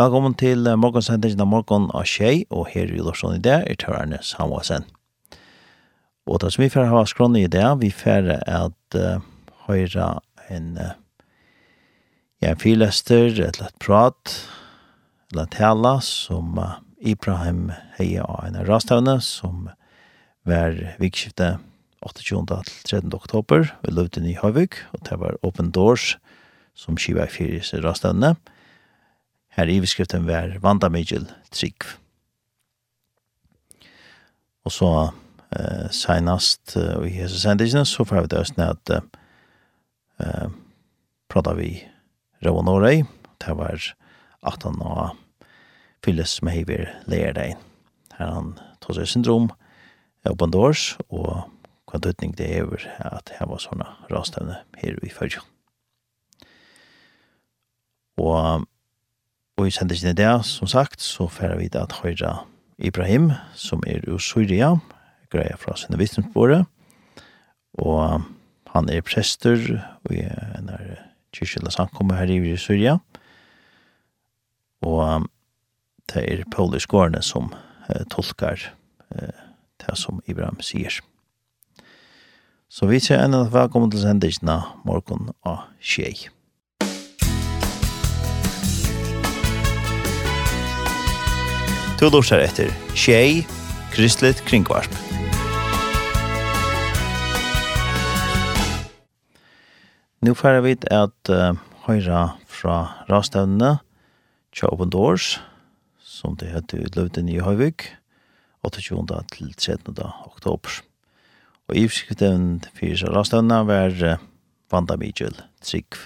Velkommen til morgensendingen av morgen av Kjei, og her i Lorsson i det er Tørrerne Samuelsen. Og det som vi får ha skrån i det, vi får at uh, høyre en, uh, ja, en fyrlester, et lett prat, eller tala, som uh, Ibrahim heier av en rastavne, som var vikskiftet 28. til 13. oktober, vi løvde i Høyvig, og det var Open Doors, som skiver i fyrlester rastavne. Og Her i beskriften var Vanda Miguel Trygg. Og så eh, senast uh, i Jesus sendingen så får vi det østene at eh, prater vi Ravon Årøy. Det var at han og fylles med hever leir deg. Her han tog seg syndrom og bandors og hva dødning det er at her var sånne rastevne her i følgen. Og Og i inn i det, som sagt, så færer vi det at høyre Ibrahim, som er ur Syria, greier fra sinne vittnesbordet, og han er prester og er en av kyrkjela samkommet her i Syria, og det er Paulus Gårdene som eh, tolkar eh, det som Ibrahim sier. Så vi ser enn at velkommen til sendingen morgen av Kjei. Du lursar etter Tjei, Kristligt Kringvarp. Nå færer vi at uh, høyre fra rastevnene Tja Open Doors, som det heter utløvden i Høyvik, 28. til 13. oktober. Og i forskriften fyrir rastevnene var uh, Vanda Mijel Trygg.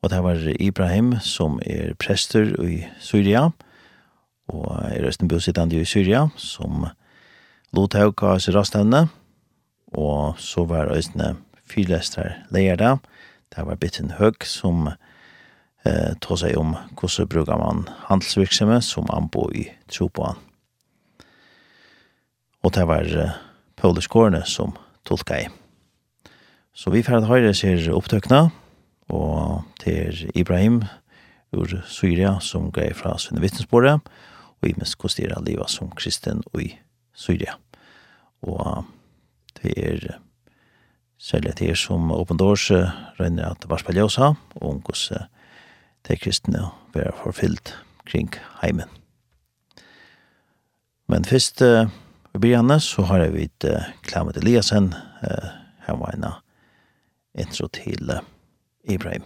Og det var Ibrahim som er prester i Syria, og og er resten bosittende i Syria, som lot hauk av i rastevne, og så var resten fyrlestrar leier da. det var Bitten Høg som eh, tog seg om hvordan bruker man handelsvirksomhet som anbo i Tropoan. Og det var eh, Paulus Gårdene som tolka i. Så vi ferdig høyre ser opptøkna, og til Ibrahim ur Syria som greier fra Svinne Vittnesbordet, og i minst kostera liva som kristen i Syria. Og det er særlig det er som Open Doors regner at det varspall jausa og hvordan det er kristne være forfyllt kring heimen. Men først uh, i begynnelse så har jeg vidt uh, Klamet Eliasen, uh, her var en intro til uh, Ibrahim.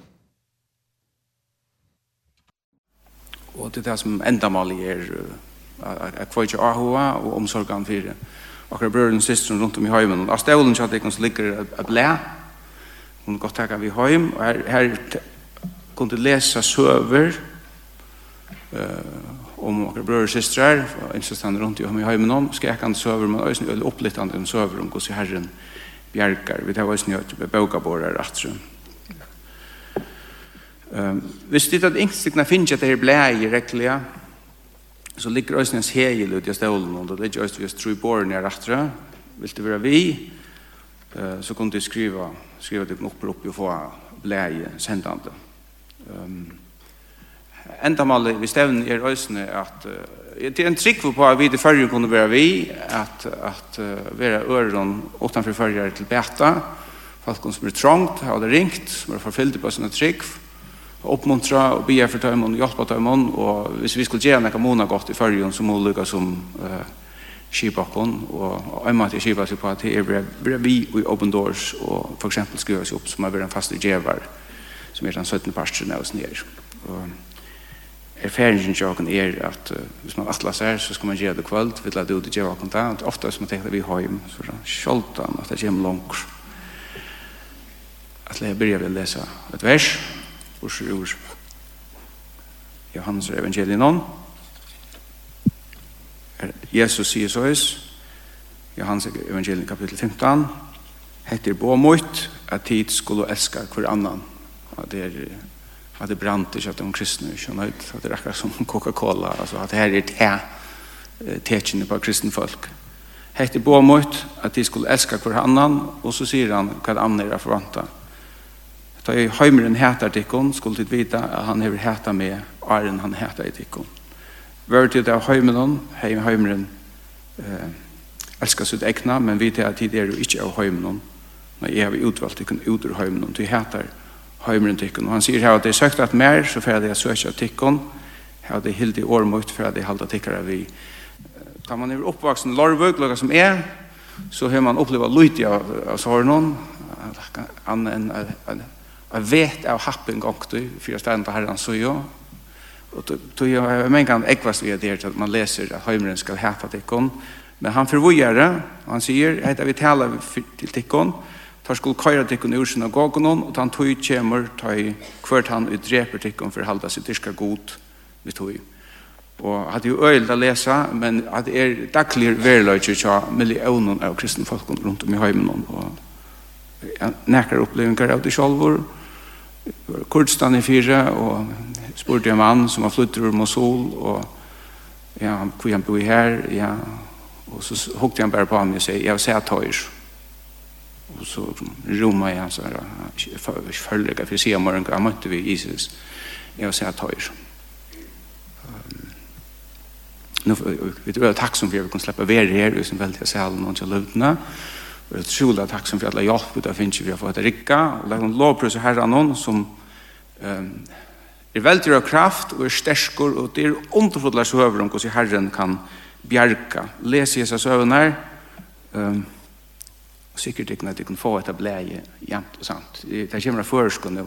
Og det er det som endamålet er at kvar ikke ahua og omsorgan for akkurat brøren og systeren rundt om i heimen. og stålen kjatt ikke som ligger et blæ, hun godt takka vi heim, og her, her kunne lesa søver uh, om akkurat brøren og systeren, og innstående rundt om i heimen om, skrekande søver, men også opplittande søver om hos herren bjergar. Vi tar også nødt til å bøka på Ehm visst det att at yngstigna finnes at det blä i rekkelig, så ligger Øysnes hegel ut i stålen, og det ligger Øysnes hvis true born er rettere, vill det vara vi, eh så kan du skriva, skriva det upp upp och få blä i sändande. Ehm ända mal vi stävn är ösne at det er en trick på att vi det förr kunde vara vi, at, at vara öron utanför utenfor till til beta, folk som är trångt, har det ringt, som er förfyllt på sine trygg, uppmuntra och be för dem och hjälpa dem och hvis vi skulle göra en månader gott i förrjun som olika som eh, kibakon och en mat i kiba på att det är vi i open doors och för exempel ska upp som är en fast gevar som är den 17 parten av oss ner och erfaringen jag kan är att uh, hvis man atlas är så ska man ge det kväll vill att det geva kontant ofta som man tänker vi har hem så skoltan att det kommer långt att lära börja läsa ett vers. Ursur ur Johannes evangelinon. Jesus sier så høys, Johannes evangelion kapittel 15, heter bo mot at tid skulle elska hver annan. At det er at det brant ikke at de kristne er skjønner ut, at det er akkurat som Coca-Cola, altså at her er te, tekjene på kristne folk. Hette bo mot at de skulle elska hver annan, og så sier han hva annan er forvanta. Ta i heimeren heter tikkun, skulle tid vita at han hever heta med æren han heter i tikkun. Vør til av heimeren, heim heimeren eh, elskar sitt egna, men vita at tid er jo ikkje av heimeren, men jeg har utvalgt tikkun ut ur heimeren, til heter heimeren tikkun. Og han sier her at det er søkt at mer, så fyrir jeg søkja tikkun, her at det hildi årmukt, fyrir at det halda tikkara vi. Da man er oppvaksen lorvøk, laga som er, så har man opplevd lydja av sorgen, annet enn Jeg vet av happen gongt du, for jeg stand på herren så jo. Og tog jeg er en gang ekvast vi er der til at man leser at heimeren skal hapa tikkon. Men han forvågjer det, og han sier, heter vi taler til tikkon, tar skulle køyra tikkon ur sin og og han tog kjemur, tog hvert han utdreper tikkon for å halda sitt dyrka god vi tog. Og hadde jo øyld å lese, men at det er daglig verløyde tja millioner av kristne folk rundt om i heimen. Og nekker opplevinger av det sjolvor, og var Kurdistan i fire, og spurte en mann som var flyttet ur Mosul og ja, hvor han bor her, ja, og så hukte han bare på ham og sier, jeg vil se at høyr. Og så rommet jeg, så jeg følger ikke, for jeg sier morgen, jeg møtte vi Jesus, jeg vil se at høyr. Nu, vi tror jeg takk som for jeg kunne slippe være her, som veldig jeg ser alle noen til løvdene, og jeg tror jeg takk som for alle hjelp, og da finnes vi for å få et rikka, og det er noen lovprøs herre noen som um, er veldig av kraft og er sterkur og det er underfodlar søver om hvordan Herren kan bjerga. Les Jesus søven her um, og sikkert ikke at du kan få etter bleie jant og sant. Det kommer av førsko nå.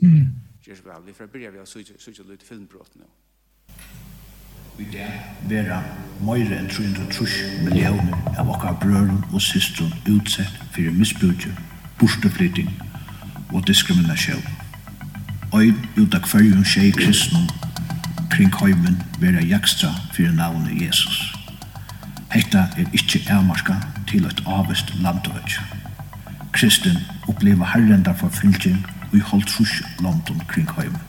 Mm. Gjør så vel. Vi får begynne ved å søke litt filmbrott nå. Vi der vera meira enn 330 millioner av okkar brøren og systeren utsett fyrir misbrukje, borteflytting og diskriminasjon. Øyn ut av hverjum tjei kristnum kring heimen vera jakstra fyrir navnet Jesus. Hetta er ikkje ermarska til eit avest landøy. Kristin oppleva herrenda forfylgjeng og i holdtrus London kring heimen.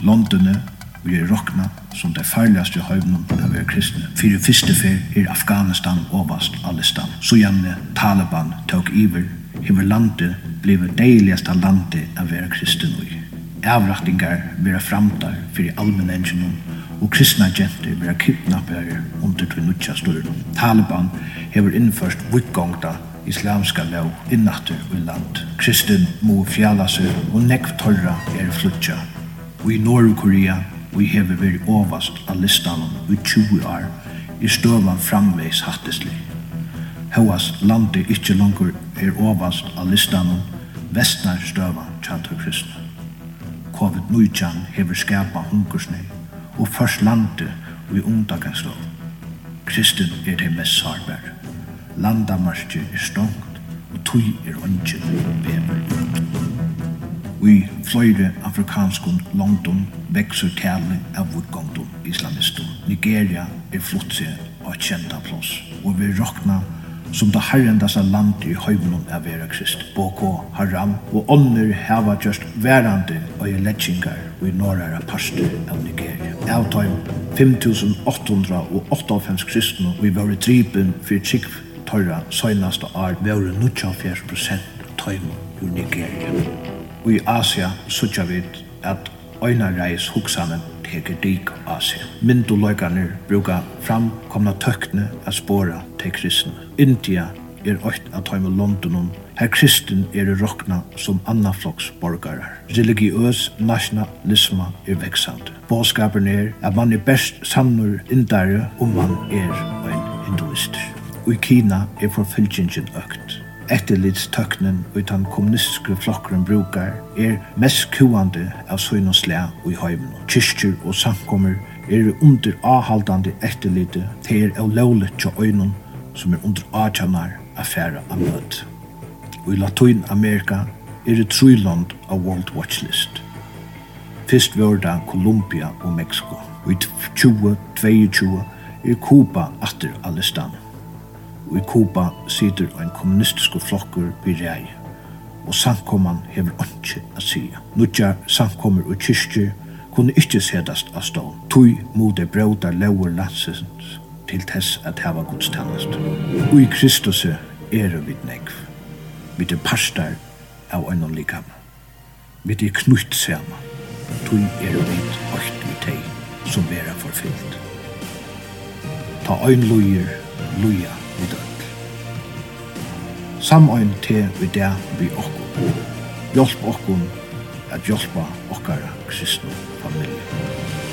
Londone vi er rokna som det farligaste høyvnum av er kristne. Fyrir fyrste fyr er Afghanistan ovast av listan. Så gjerne Taliban tok iver hever landet blevet deiligast av landet av vera kristen ui. Avraktingar vera framtar fyrir allmennengen og kristna genter vera kidnappare under til nutja styrnum. Taliban hever innførst vikgongta islamska lov innatur i land. Kristin må fjalla seg og nekv torra er flutja. Og i Norr-Korea vi hever veri ovast av listan i 20 år i støvan framveis hattesli. Hóast landi ikkje langur er ovast av listanum vestnar støva tjantar kristna. Covid-19 hever skapa hungersnei og først landi við i undagaslov. Kristin er det mest landa Landamarskje er stongt og tui er ongen bever Vi fløyre afrikanskun London veksur tale av vodgongdom islamistum. Nigeria er flutse og kjenta plås og vi rokna som det herrendasa land i høyvnum er vera krist. Boko, Haram og ånder heva just verande og i letjingar og i norrara parster av Nigeria. Av tøym 5858 kristne og i våre tripen fyrir tsikv tørra søgnasta år vore 94% tøym i Nigeria. Og i Asia sutja vi at øynareis huksanen teker dik av seg. Myndoløyganer brukar framkomna tøkne a spora til kristne. India er øyt av tøyme Londonon, her kristen er rokna som annafloksborgarar. Religiøs nationalisme er veksande. Båskapen er at man er best sannur indare om man er en hinduister. Og i Kina er forfølgingen økt etterlidstøknen og den kommunistiske flokkeren brukar er mest kuande av søgn og slæ og i høymen. Kyrkjer og samkommer er under avhaldande etterlite til er lovligt til øynene som er under avtjenar affæra av møt. Og i Latinamerika er det truland av World Watch List. Fyrst var det Kolumbia og Mexico. Og i 2022 er Kuba atter alle stannet og i Kuba sitter ein kommunistisk flokkur by rei. Og samkomman hever ikke a sia. Nudja samkommer og kyrkje kunne ikkje sedast av stål. Tui mode det lauer landsens til tess at heva gudstannast. Og i Kristus er vi nekv. Vi er parstar av einon likam. Vi er knutt saman. Tui er vi ocht vi tei som vera forfyllt. Ta ein luier, lujer, vi døgn. Samøyn til vi der vi okkur. Hjelp okkur at hjelpa okkara kristne familie.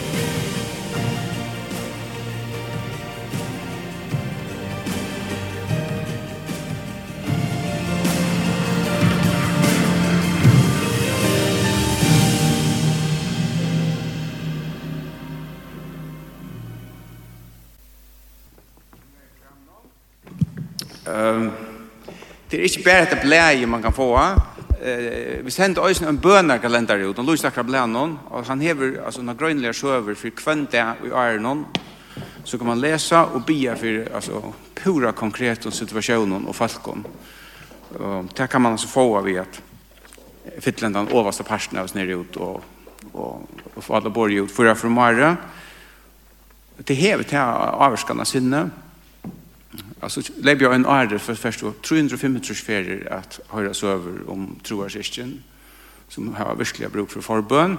Det er ikke bare et blæje man kan få. Eh, vi sender også en bønerkalender ut, og Louis akkurat blæje noen, og han hever altså, noen grønlige søver for kvendt det i æren så kan man lese og be for altså, pura konkrete situasjonen og falken. Um, det kan man altså få av i at översta den overste parten av oss nere ut og, og, og få alle borger ut for å formare. Det hever til avvarskene sinne, Alltså lägger jag en order för först 335 ferier att höra så över om troarsisten som har verkliga bruk för förbön.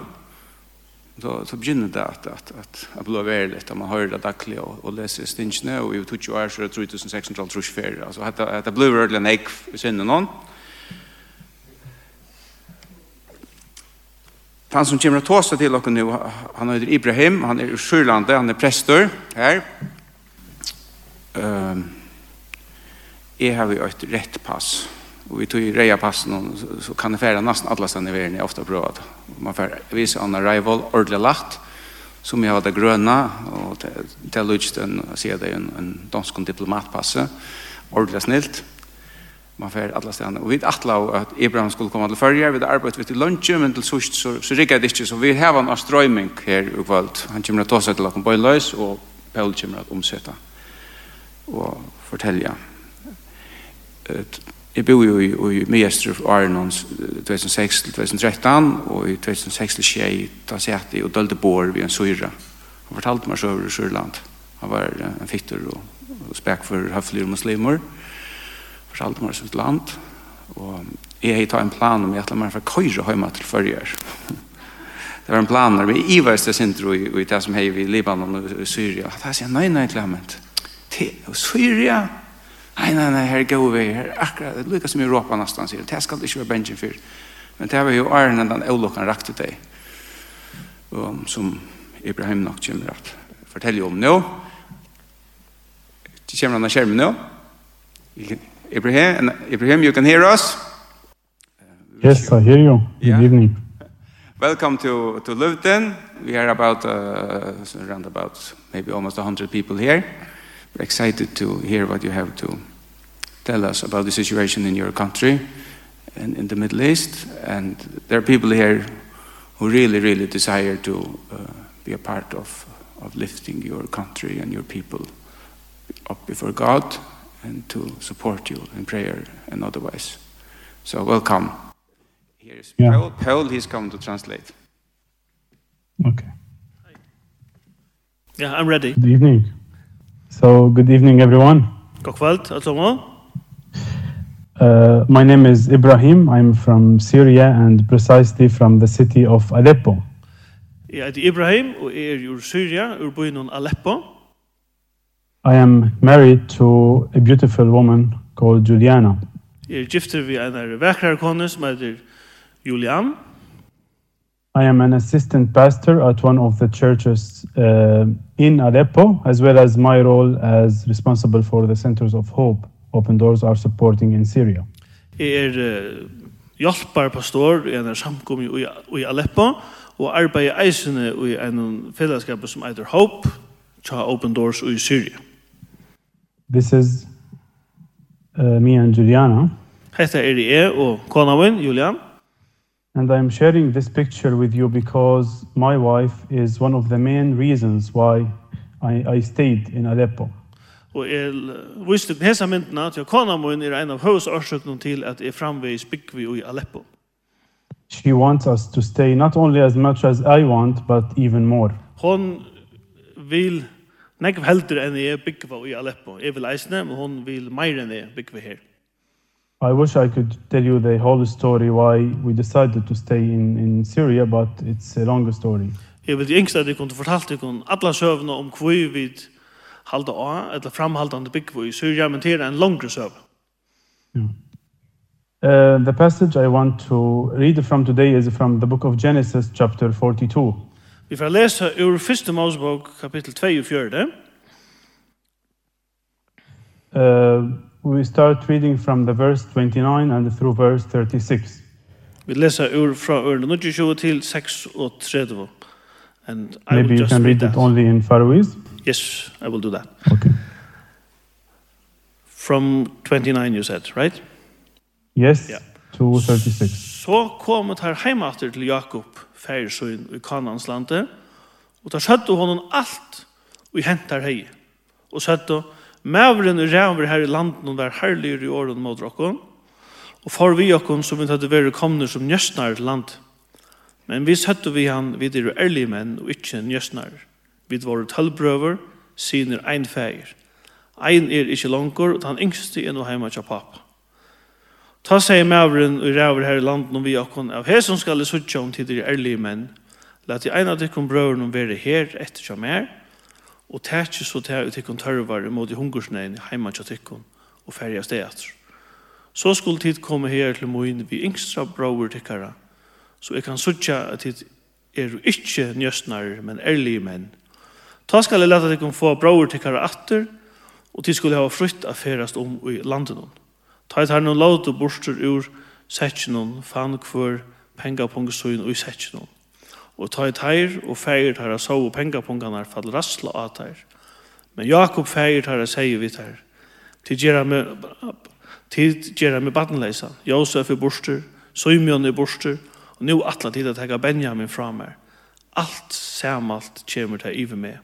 Då så begynner det att att att att bli väldigt att man hör det dagligen och, och läser stinchne och vi tog ju är så 3600 trus ferier. Alltså att att det blir verkligen ek synden någon. Han som kommer att ta sig till oss nu, han heter Ibrahim, han är ur Sjölande, han är präster här. Um, jeg har jo et rett pass. Og vi tog i reia passen, og så kan jeg fære nesten alle stedene i verden, jeg ofte har prøvd. Man får vise an arrival, ordentlig lagt, som jeg har det grønne, og til jeg lutset en, sier det, en, en dansk diplomatpasse, ordentlig snilt. Man får alle stedene. Og vi atla at Ibrahim skulle komme til førje, vi arbeidet vidt i lunsje, men til sørst så, så rikker det ikke, så vi har en strøyming her i kveld. Han kommer til å ta seg til å komme på løs, og Paul kommer til å omsette og fortelle Jeg bor jo i, i Mjester og Arnon 2006-2013 og i 2006-2006 da satt jeg og dølte bor ved en syre. Han fortalte meg søver i Sørland. Han var en fitter og, og spek for høflige muslimer. Fortalte meg søver land. Og jeg har tatt en plan om jeg at meg for køyre hjemme til førjer. det var en plan der vi iverste sintro i, i det som hei i Libanon og Syria. Da sier jeg, nei, nei, Clement. Til Syria? Nei, nei, nei, her går vi, her akkurat, det lykkes som i Europa nesten, sier, det skal ikke være bensin for. Men det var jo æren enn den avlokken rakte deg, um, som Ibrahim nok kommer at fortelle om nå. Det kommer han av skjermen nå. Ibrahim, Ibrahim, you can hear us? Yes, I hear you. Yeah. Evening. Welcome to, to Luton. We are about, uh, around about maybe almost 100 people here. We're excited to hear what you have to tell us about the situation in your country and in the Middle East. And there are people here who really, really desire to uh, be a part of, of lifting your country and your people up before God and to support you in prayer and otherwise. So welcome. Here is yeah. Paul. Paul, he's come to translate. Okay. Yeah, I'm ready. Good evening. So, good evening, everyone. God kvöld, sammen. Uh, my name is Ibrahim. I'm from Syria and precisely from the city of Aleppo. Jeg heter Ibrahim og er ur Syria, ur byen Aleppo. I am married to a beautiful woman called Juliana. Jeg er gifter vi en vekkere kone som heter Julian. I am an assistant pastor at one of the churches uh, in Aleppo, as well as my role as responsible for the Centers of Hope Open Doors are supporting in Syria. Er uh, hjálpar pastor i en samkomi i, i Aleppo og arbeiði eisene i en fellesskap som heter Hope tja Open Doors i Syria. This is uh, me and Juliana. Hetta er jeg og kona min, Julian. And I'm sharing this picture with you because my wife is one of the main reasons why I, I stayed in Aleppo. Og jeg viste på hesa myndene til kona min er en av høysårsøkene til at jeg framveis byggvi i Aleppo. She wants us to stay not only as much as I want, but even more. Hon vil nekv heldur enn jeg byggva i Aleppo. Jeg vil eisne, men hon vil meir enn jeg byggva her. I wish I could tell you the whole story why we decided to stay in in Syria but it's a longer story. Jeg vil yngst at jeg kunne fortalt deg alla søvna om hvor vi halda av, eller framhaldande byggvo i Syria, men til en langre søv. Yeah. Uh, the passage I want to read from today is from the book of Genesis chapter 42. Vi får lesa ur 1. Mosebok kapitel 42. Eh uh, We start reading from the verse 29 and through verse 36. Vi lesa ur från ur 29 til 36. And I Maybe will just you can read, read it only in Faroese? Yes, I will do that. Okay. From 29 you said, right? Yes, yeah. to 36. Så kom tar heimater til Jakob, færsøyn i Kanans lande, og tar søttu honom alt og hentar hei. Og søttu, Mævren og ræver her i landen var herligere i åren mot dere, og for vi dere som vi hadde vært kommende som njøstnar land. Men vi søtte vi han, vi er ærlige menn og ikke njøsnar. Vi var tølbrøver, syner ein feir. Ein er ikke langer, og han yngste er noe heima til pappa. Ta seg mævren og ræver her i landen og vi dere, av her som skal jeg om til dere ærlige menn, la til ein av dere brøverne være her etter som er, og tætje så tæ ut ikkun tørvar imot i hungersnein heima tja tikkun og færja steat. Så skulle tid komme her til moin vi yngstra brauer tikkara, så jeg kan sutja at tid er jo ikkje njøstnar, men ærlige menn. Ta skal jeg leta tikkun få braur tikkara atter, og tid skulle hava frutt a ferast om i landen Ta et her noen og borster ur setjen hon, fan kvar, penga på og i og ta i teir og feir teir så og pengapungarna fall rassla av teir. Men Jakob feir teir sier vi teir. Tid gjerra med, tid gjerra med badenleisa. Josef er borster, Simon er borster, og nu atla tid at hega Benjamin fra her. Alt samalt kjemur til ive med.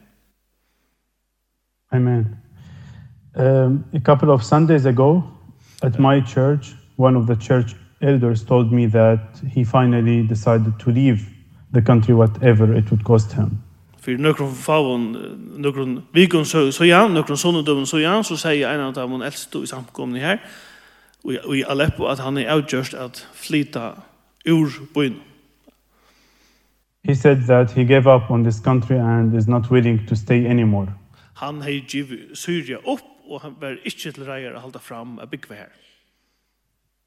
Amen. Um, a couple of Sundays ago, at my church, one of the church elders told me that he finally decided to leave the country whatever it would cost him. För nokrun favon, nokrun vikon så så ja, några såna så ja, så säger en av dem äldste i samkomne her. Og i Aleppo at han er outjust at flyta ur byn. He said that he gave up on this country and is not willing to stay anymore. Han har givit Syria upp og han var inte til rejer halda fram a big her.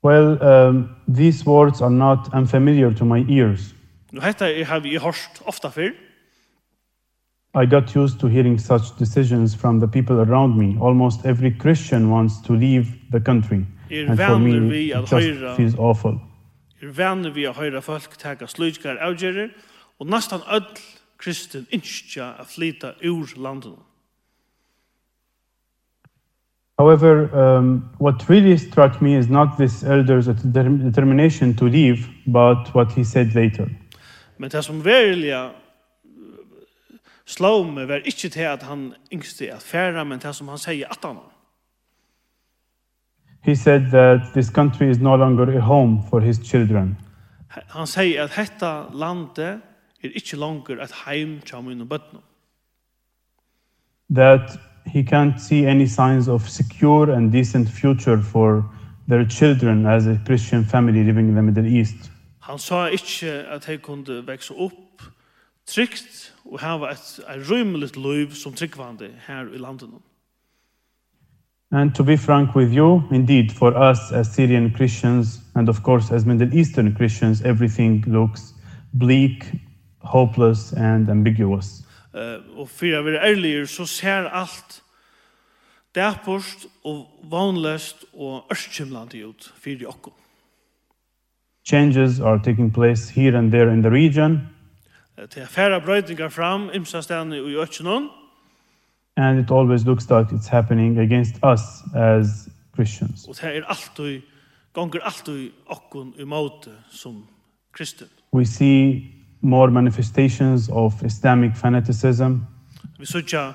Well, um, these words are not unfamiliar to my ears. Nu hetta er havi eg hørt ofta fyrr. I got used to hearing such decisions from the people around me. Almost every Christian wants to leave the country. Er and for me, it just feels awful. Er vanner vi at høyra folk teka slujkar avgjerir, og nastan öll kristin innskja a flyta ur landene. However, um, what really struck me is not this elder's determination to leave, but what he said later. Men det som verilig slå meg var ikke til at han yngste at færa, men det som han sier at han He said that this country is no longer a home for his children. Han sier at dette landet er ikke langer et heim til mine bøttene. That he can't see any signs of secure and decent future for their children as a Christian family living in the Middle East. Han sa ikke at jeg kunne vekse opp trygt og hava et, et rymligt liv som tryggvande her i landet. And to be frank with you, indeed, for us as Syrian Christians and of course as Middle Eastern Christians, everything looks bleak, hopeless and ambiguous. Uh, og for å være ærligere så ser alt dæpost og vanløst og ørskimlande ut for dere changes are taking place here and there in the region. Det är färre fram imsa og i. And it always looks like it's happening against us as Christians. Og det er alltid gongur alltid okkun emot som kristen. We see more manifestations of Islamic fanaticism. Vi søkja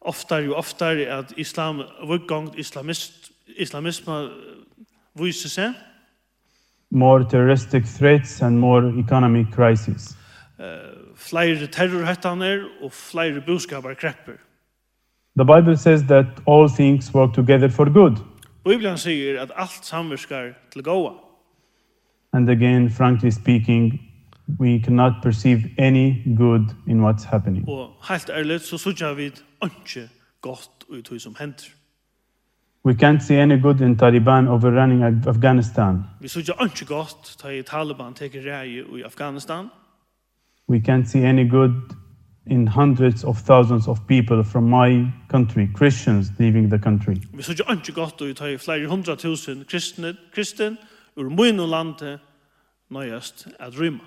oftar og oftar at islam, vår islamist, islamisme viser seg more terroristic threats and more economic crises. Uh, flere terrorhettaner og flere budskaper krepper. The Bible says that all things work together for good. Bibelen sier at alt samverskar til goa. And again, frankly speaking, we cannot perceive any good in what's happening. Og helt ærligt så sutja vi ikke godt ut som hender. We can't see any good in Taliban overrunning Afghanistan. Vi suðja anki gott ta i Taliban teker rei i Afghanistan. We can't see any good in hundreds of thousands of people from my country, Christians leaving the country. Vi suðja anki gott i ta i flere hundra tusen kristne, kristen ur minu lande nøyast at rymma.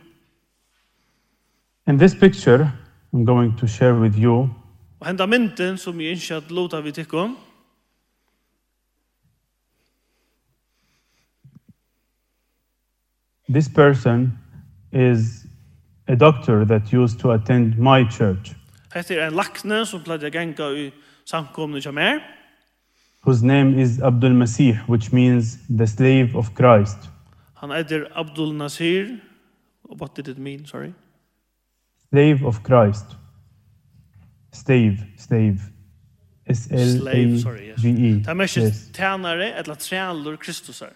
In this picture I'm going to share with you. Og henda mynden som jeg at lota vi tikkum. this person is a doctor that used to attend my church. Hetta er ein lakne sum plagði ganga í samkomnu hjá mér. Whose name is Abdul Masih, which means the slave of Christ. Han eitir Abdul Nasir. What did it mean? Sorry. Slave of Christ. Slave, slave. S L A V E. Slave, sorry. Yes. Ta mestir tænare ella trælur Kristusar.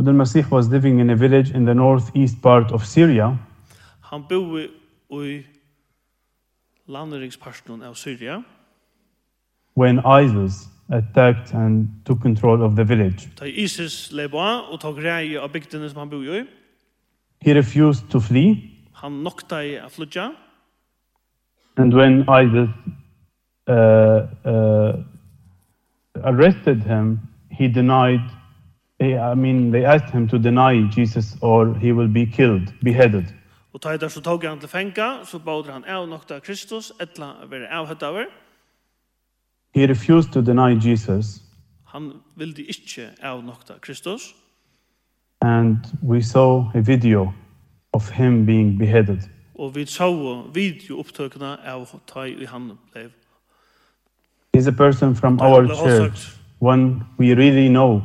Abdul the was living in a village in the northeast part of Syria. Han boi i landeringsparten av Syria. When ISIS attacked and took control of the village. Ta ISIS leba og tok rei av bygdene som han boi i. He refused to flee. Han nokta i a flutja. And when ISIS uh, uh, arrested him, he denied they, I mean, they asked him to deny Jesus or he will be killed, beheaded. Og ta så tog han til fenga, så bauder han av nokta Kristus, etla vera avhøttaver. He refused to deny Jesus. Han vildi ikkje av nokta Kristus. And we saw a video of him being beheaded. Og vi så videoopptøkene av ta i han blev He's a person from our church, one we really know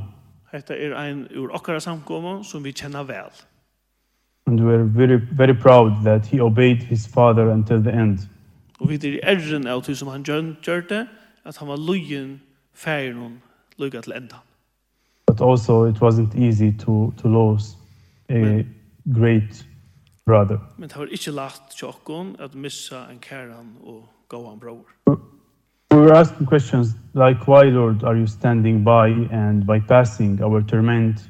Hetta er ein ur okkara samkomo som vi kjenner vel. And we are very, very proud that he obeyed his father until the end. Og vi er erren av til som han gjørte, at han var lojen færen hun til enda. But also it wasn't easy to, to lose a men, great brother. Men det var ikke lagt til at missa en kæran og gåan bror. We were asking questions like why Lord are you standing by and bypassing our torment?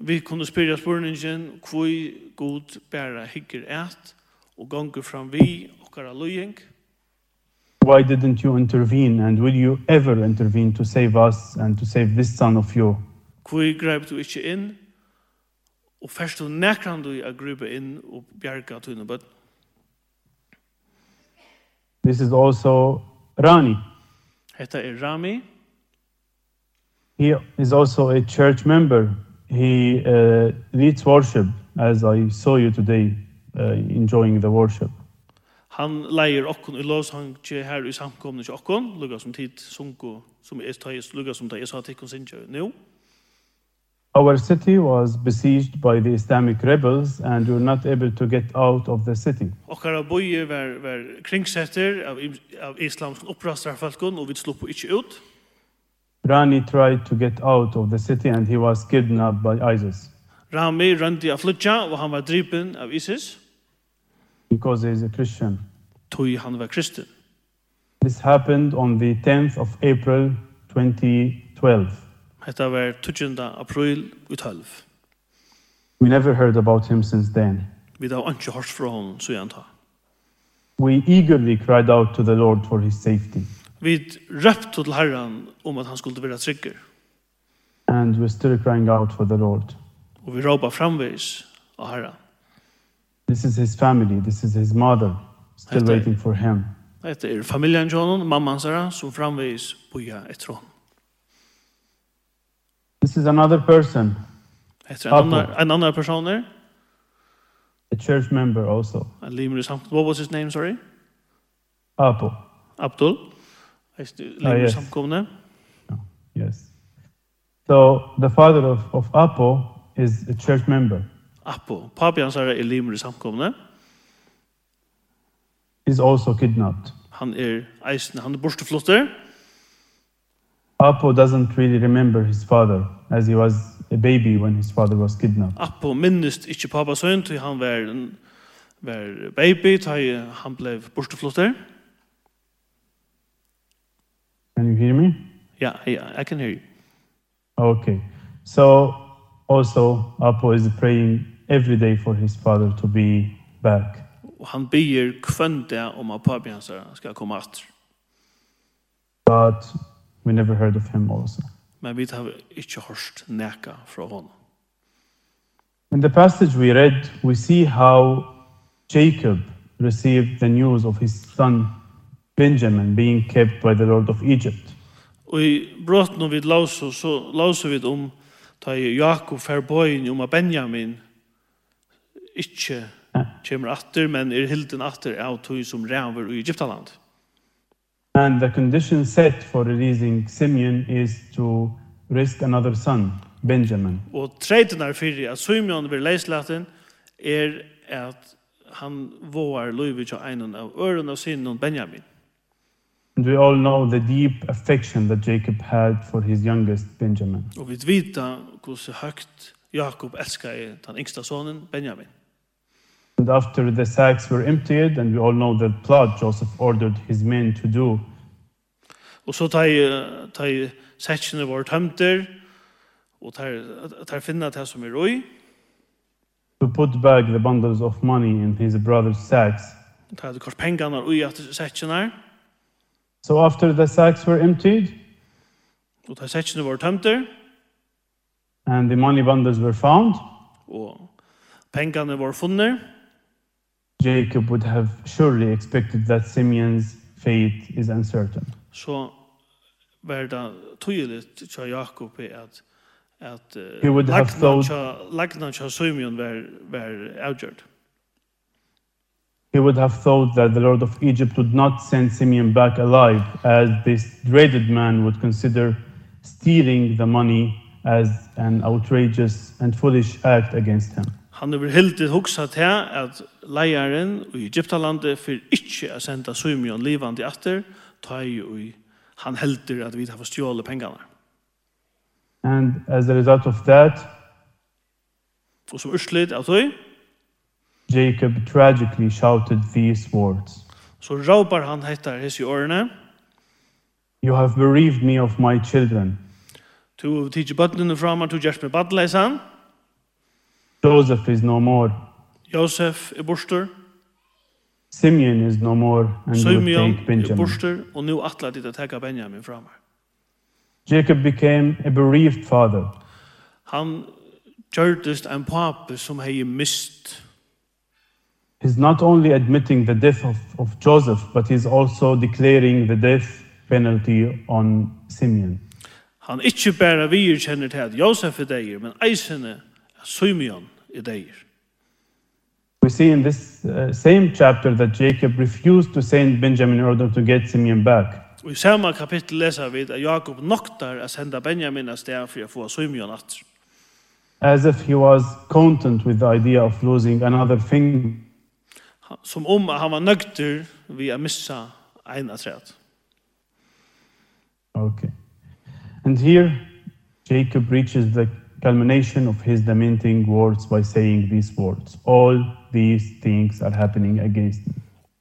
Vi kunde spyrja spurningen kvoi god bæra hygger ät og gonger fram vi okkara luying. Why didn't you intervene and will you ever intervene to save us and to save this son of you? Kvoi greip du ikkje inn og først du nekran du a grupe inn og bjerga tunne bøtten. This is also Rani. Hetta er Rami. He is also a church member. He uh, leads worship as I saw you today uh, enjoying the worship. Han leier okkon i lovsange her i samkomne til okkon, lukka som tid sunko, som er tøyest, lukka som det sa tikkon sinja nu. No. Our city was besieged by the Islamic rebels and we were not able to get out of the city. Okkara boi var, var kringsetter av, av islamsk opprastarfalkon og vi sluppu ikkje ut. Rani tried to get out of the city and he was kidnapped by ISIS. Rami randi av flutja og han var dripen av ISIS. Because he is a Christian. Tui han var kristen. This happened on the 10th of April 2012. Hetta var 20. april i 12. We never heard about him since then. Vi da ikke hørt fra ham så igjen. We eagerly cried out to the Lord for his safety. Vi røpte til Herran om at han skulle være trygger. And we're still crying out for the Lord. Og vi ropa framvis av Herran. This is his family, this is his mother, still hetta, waiting for him. Hetta er familien John, mamma hans herre, som framvis boja etter. This is another person. Heter en annan en annan person. A church member also. A Limer is What was his name, sorry? Abdul. Abdul. Limer is samkomne. Yes. So the father of of Apo is a church member. Apo. Papi hans er Limer is samkomne. Is also kidnapped. Han er eisen, han er borteflotter. Apo doesn't really remember his father, as he was a baby when his father was kidnapped. Apo minnist ikkje pappa sønn, til han var, en, var baby, til han ble borteflotter. Can you hear me? Yeah, yeah, I can hear you. Okay. So also Apo is praying every day for his father to be back. Og han ber kvendt om at pappa hans skal komme atter. But We never heard of him also. Men vi har ikke hørt neka fra honom. In the passage we read, we see how Jacob received the news of his son Benjamin being kept by the Lord of Egypt. Og i bråten vid lausu, så lausu vid om ta Jakob ferbøyen om at Benjamin ikkje kommer atter, men er hilden atter av tog som ræver i Egyptaland. And the condition set for releasing Simeon is to risk another son, Benjamin. Og treitene fyrir at Simeon vil leislaten er at han vågar løyvi til einan av øren av sinnen Benjamin. And we all know the deep affection that Jacob had for his youngest Benjamin. Og vi vita hvordan høgt Jakob elskade den yngsta sonen Benjamin. And after the sacks were emptied, and we all know the plot Joseph ordered his men to do, Og så tar jeg, tar jeg seksjene våre tømter, og tar, tar finne det som er røy. To put back the bundles of money in his brother's sacks. Tar det kort pengene og i at seksjene. So after the sacks were emptied, og tar seksjene våre tømter, and the money bundles were found, og pengene våre funnet, Jacob would have surely expected that Simeon's fate is uncertain. Så var det tydelig til Jakob at at uh, lagnan til Simeon var, var avgjørt. He would have thought that the Lord of Egypt would not send Simeon back alive, as this dreaded man would consider stealing the money as an outrageous and foolish act against him. Han er heilt hugsa her at leiaren i Egyptalandet fyrir ikkje at senda Simeon livandi atter, ta i han helter at vi har stjåle pengene. And as a result of that, og som urslit av tøy, Jacob tragically shouted these words. Så råpar han hettar hese årene, You have bereaved me of my children. To tidsi bøttene fram, to gjerst med badleisan. Joseph is no more. Joseph er borster. Simeon is no more and Simeon you will take Benjamin. Borster, og nu attlar dit att ta Benjamin framar. Jacob became a bereaved father. Han gjordes en pappa som hei mist. He's not only admitting the death of, of Joseph, but he's also declaring the death penalty on Simeon. Han ikkje bæra vi kjenner til at Josef er deir, men eisene Simeon er deir. We see in this uh, same chapter that Jacob refused to send Benjamin in order to get Simeon back. Og i samme kapittel leser vi at Jakob noktar å senda Benjamin av sted for å få Simeon at. As if he was content with the idea of losing another thing. Som om han var nøgter vi å missa ein av træet. Okay. And here Jacob reaches the culmination of his lamenting words by saying these words. All these things are happening against me.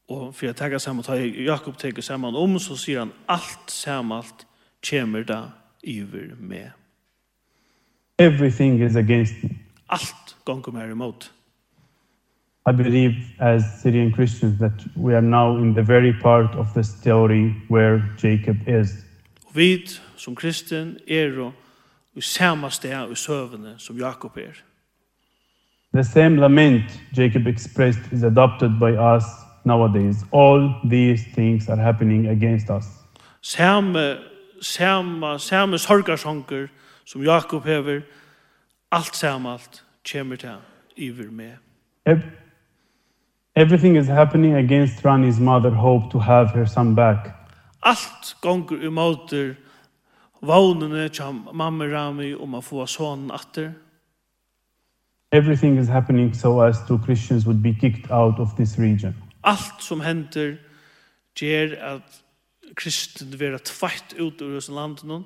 Og for jeg tenker sammen, tar Jakob tenker sammen om, så sier han, alt sammen, alt kommer da iver med. Everything is against me. Alt gonger meg imot. I believe as Syrian Christians that we are now in the very part of the story where Jacob is. Og vi som kristen er og i samme sted i søvende som Jakob er. The same lament Jacob expressed is adopted by us nowadays. All these things are happening against us. Samme, samme, samme sorgarsonker som Jakob hever, alt samme alt, kommer til iver med. Ev Everything is happening against Rani's mother hope to have her son back. Alt gonger umoter vånene til mamma Rami om å få sonen atter. Everything is happening so as to Christians would be kicked out of this region. Allt som händer ger at kristen vera tvätt ut ur oss landet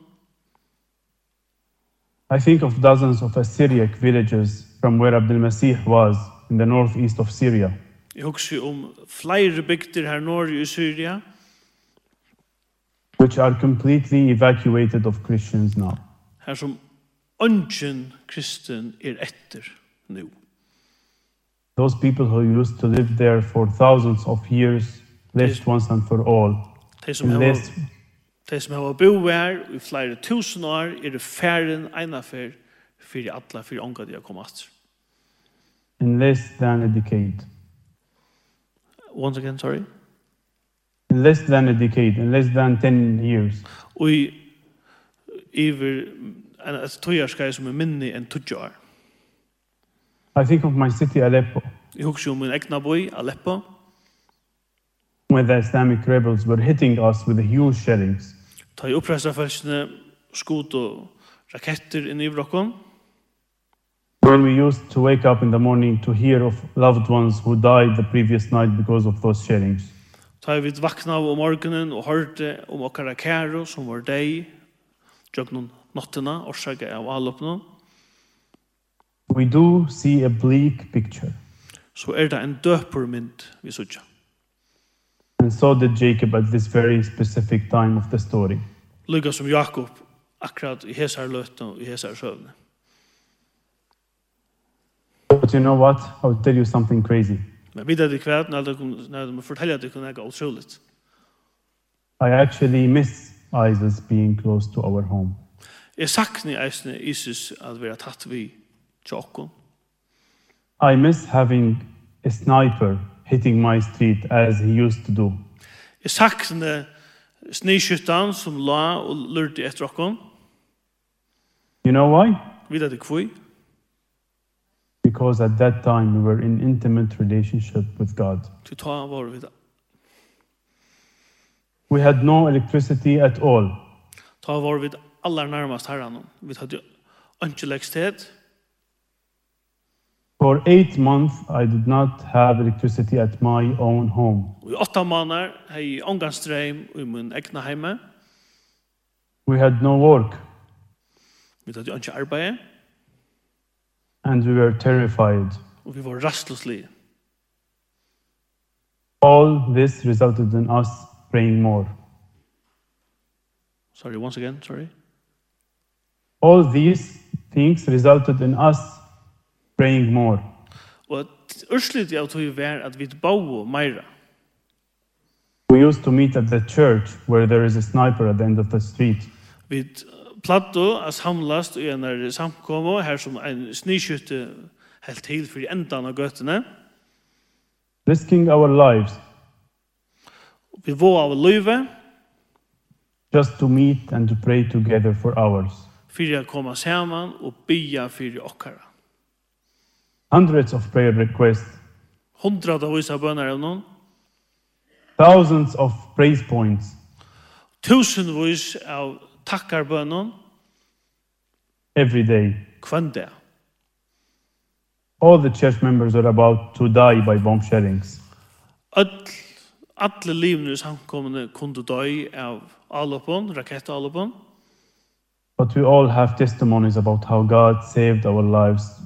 I think of dozens of Assyriac villages from where Abdul Masih was in the northeast of Syria. Jag husker om flera bygder her norr i Syria which are completely evacuated of Christians now. Her som ungen kristen är etter nu. Those people who used to live there for thousands of years left once and for all. De som har de som har bo her i flere tusen år er det færden einafer for alle, for onga de har kommet. In less than a decade. Once again, sorry. In less than a decade, in less than 10 years. Og i iver en tøyarskei som er minni enn tøyar. I think of my city, Aleppo. Jeg husker om min egna boi, Aleppo. When the Islamic rebels were hitting us with the huge shellings. Ta i oppressafelsene skot og raketter inn i brokken. When we used to wake up in the morning to hear of loved ones who died the previous night because of those shellings. Ta i vid vakna om morgenen og hørte om okkara kæro som var deg, jøgnon nottina, orsaka av alloppnå we do see a bleak picture. So er det en døper mynd vi sutja. And so did Jacob at this very specific time of the story. Lukka som Jakob akkurat i hesar løtten og i hesar søvne. But you know what? I'll tell you something crazy. Men vi det kvært når du når du fortæller at du kunne gå utroligt. I actually miss ISIS being close to our home. Jeg sakner eisne ISIS at være tatt vi tjokken? I miss having a sniper hitting my street as he used to do. Jeg sakne sniskyttan som la og lurte etter okken. You know why? Vet det kvui? Because at that time we were in intimate relationship with God. Du ta var vi. We had no electricity at all. Ta var vi allar nærmast herran. Vi hadde ikke elektrisitet. For eight months I did not have electricity at my own home. I åtta månader hade jag ångan ström i min egna hemma. We had no work. Vi hade inte arbete. And we were terrified. Och vi var rastlösliga. All this resulted in us praying more. Sorry, once again, sorry. All these things resulted in us praying more. Og urslit av tog var at vi bau meira. We used to meet at the church where there is a sniper at the end of the street. Vi platto as hamlast i en samkomo her som en snyskytte helt til for endan av gøttene. Risking our lives. Vi våg av løyve. Just to meet and to pray together for hours. Fyrir a koma saman og bya fyrir okkara hundreds of prayer requests, hundrede av vise bønner av noen, thousands of praise points, tusenvis av takkar bønner. every day, kvann det. All the church members are about to die by bomb shellings. All, alle livene samkommende kunde døy av alopon, rakettalopon. But we all have testimonies about how God saved our lives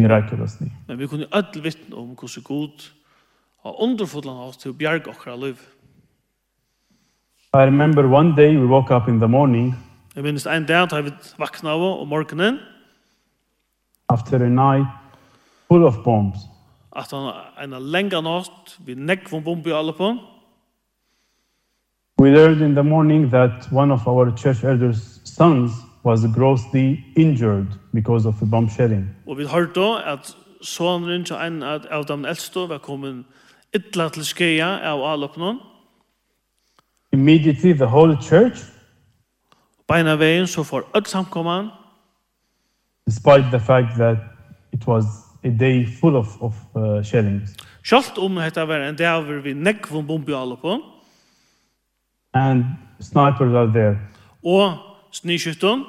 miraculously. Men vi kunne öll vittne om hvordan god har underfodlan oss til å bjerge okra liv. I remember one day we woke up in the morning. Jeg minnes en dag da vi vakna av om morgenen. After a night full of bombs. At han en lenga natt vi nekk von bombi alle. We learned in the morning that one of our church elders' sons was grossly injured because of the bomb shelling. Og vi har då at sonen til en av de eldste var kommet ytla til skeia av alopnon. Immediately the whole church Beina veien så får öll samkomman. Despite the fact that it was a day full of, of uh, shellings. Sjalt om hetta var en dag við vi nekvun bombi alopon. And snipers are there. Og sniskytten.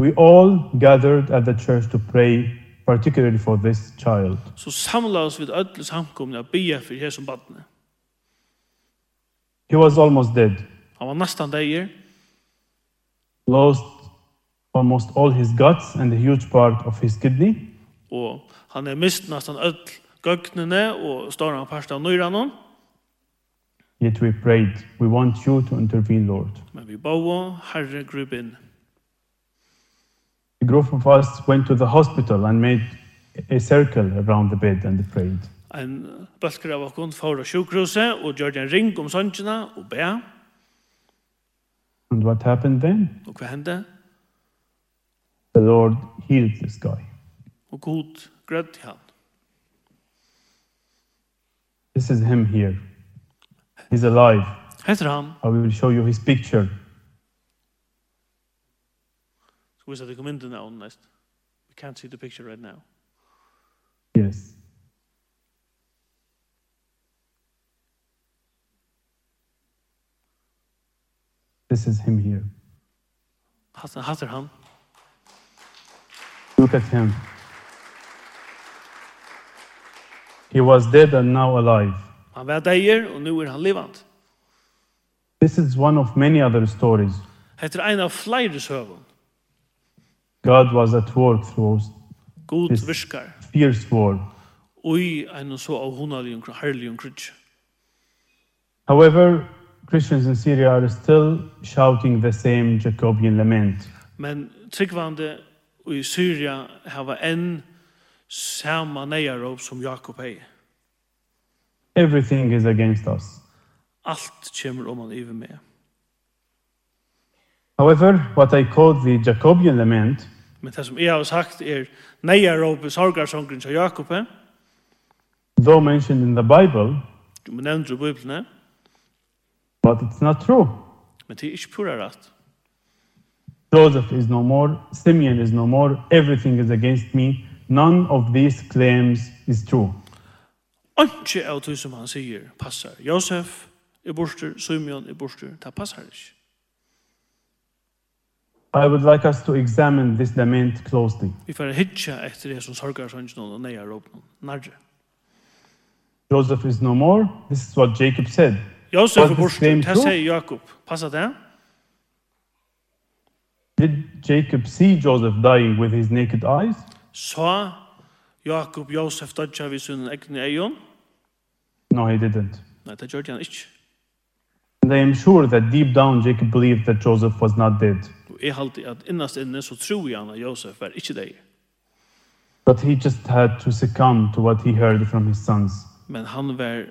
We all gathered at the church to pray particularly for this child. Så samlaus vid ödle samkomna att be för här som. He was almost dead. Han var nästan död. Lost almost all his guts and a huge part of his kidney. Og han er mist nästan öll gögnene och stora parten av nyran. Yet we prayed, we want you to intervene, Lord. Men vi boa, Herre, grub inn. A group of us went to the hospital and made a circle around the bed and prayed. En bølger av okkon fór á sjúkrúsi og gjørði en ring om sangina og bæ. And what happened then? Og hva hendte? The Lord healed this guy. Og gut grødd han. This is him here. He's alive. Heter han? I will show you his picture. Skal vi se, det kom inte now next. We can't see the picture right now. Yes. This is him here. Hasan Hazarham. Look at him. He was dead and now alive. Han var deier, og nu er han livant. This is one of many other stories. Heter ein av fleiri søvn. God was at work through God this virkar. Fierce war. Oi, ein so avhunali og herlig og krutch. However, Christians in Syria are still shouting the same Jacobian lament. Men tryggvande i Syria hava enn sama neyarop som Jakob hei. Everything is against us. Alt kommer om han över med. However, what I call the Jacobian lament, men det som jeg har sagt er neja rope sorgarsongren til Jakob. Though mentioned in the Bible, du nämner i Bibeln, but it's not true. Men det er ikke pura rett. Joseph is no more, Simeon is no more, everything is against me. None of these claims is true. Anki av det som han sier passar. Josef er borster, Simeon er borster, det passar ikke. I would like us to examine this lament closely. Vi får hitja etter det som sorgar sannsjonen og neia råpnen. Joseph is no more. This is what Jacob said. Joseph er borster, det sier Jakob. Passa det? Did Jacob see Joseph dying with his naked eyes? Så Jakob Josef dodja vi sin egne eion? No, he didn't. No, that han ikke. And I am sure that deep down Jacob believed that Joseph was not dead. Jeg halte at innast inne så tror jeg at Josef var ikke deg. But he just had to succumb to what he heard from his sons. Men han var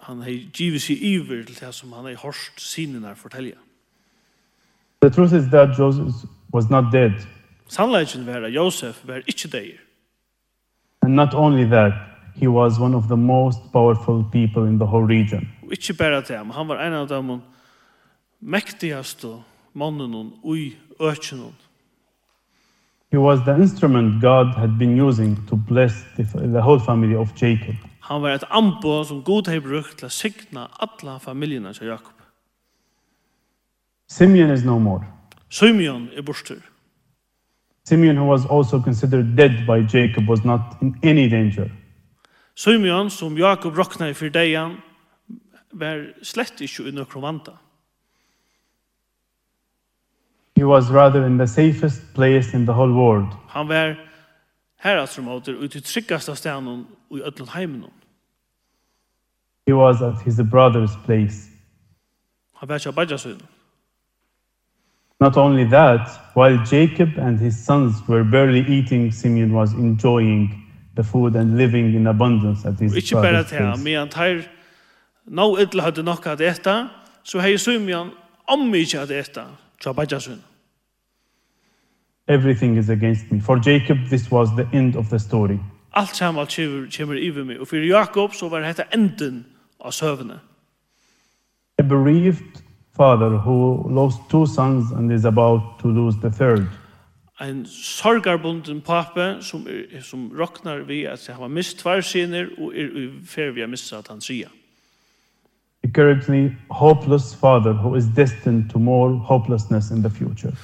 han hei givet sig iver til det som han hei hørst sinene fortelle. The truth is that Joseph was not dead. Sannleggen var at Josef var ikke deg. And not only that, he was one of the most powerful people in the whole region. Ikke bare til men han var en av dem mektigaste mannen ui økjenen. He was the instrument God had been using to bless the, the whole family of Jacob. Han var et ambo som Gud hei brukt til å signa alla familjene til Jakob. Simeon is no more. Simeon er borster. Simeon, who was also considered dead by Jacob, was not in any danger. Simeon, som Jakob råkna i fyrdejan, var slett ikke i nøkromanta. He was rather in the safest place in the whole world. Han var herastromoter ut i tryggasta stenen og i ötlund heimen. He was at his brother's place. Han var ikke abadjasøyden. Not only that, while Jacob and his sons were barely eating, Simeon was enjoying the food and living in abundance at these Ikke bare til ham, men tar nå ytla hadde nok at etta, så hei sumjan om ikke at etta, tja badja sunn. Everything is against me. For Jacob, this was the end of the story. Alt saman kommer iver meg, og for Jakob så var dette enden av søvne. A bereaved father who lost two sons and is about to lose the third en sorgarbunden pape som, er, som roknar vi at han har mist tvarsiner og er ufer vi har missa at han sier. A currently hopeless father who is destined to more hopelessness in the future.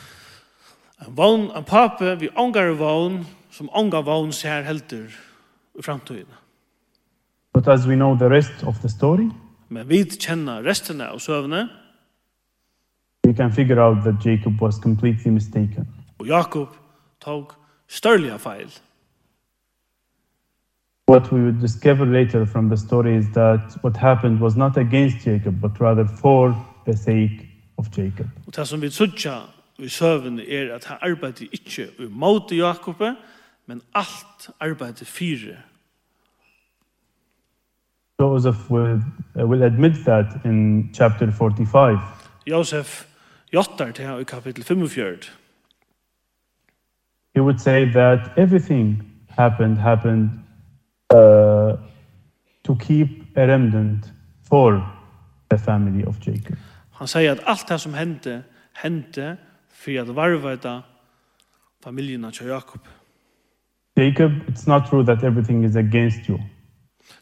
En vogn, en pape vi ångar vogn som ångar vogn ser helter i framtiden. But as we know the rest of the story, men vi kjenner resten av søvne, we can figure out that Jacob was completely mistaken Og Jakob tog størlige feil. What we would discover later from the story is that what happened was not against Jacob, but rather for the sake of Jacob. Og det som vi sutja i søvn er at han arbeidde ikke imot Jakob, men alt arbeidde fire. Joseph will, uh, will admit that in chapter 45. Joseph jottar til han i kapitel 45 he would say that everything happened happened uh, to keep a remnant for the family of Jacob. Han säger att allt det som hände hände för att varveta familjen av Jakob. Jacob, it's not true that everything is against you.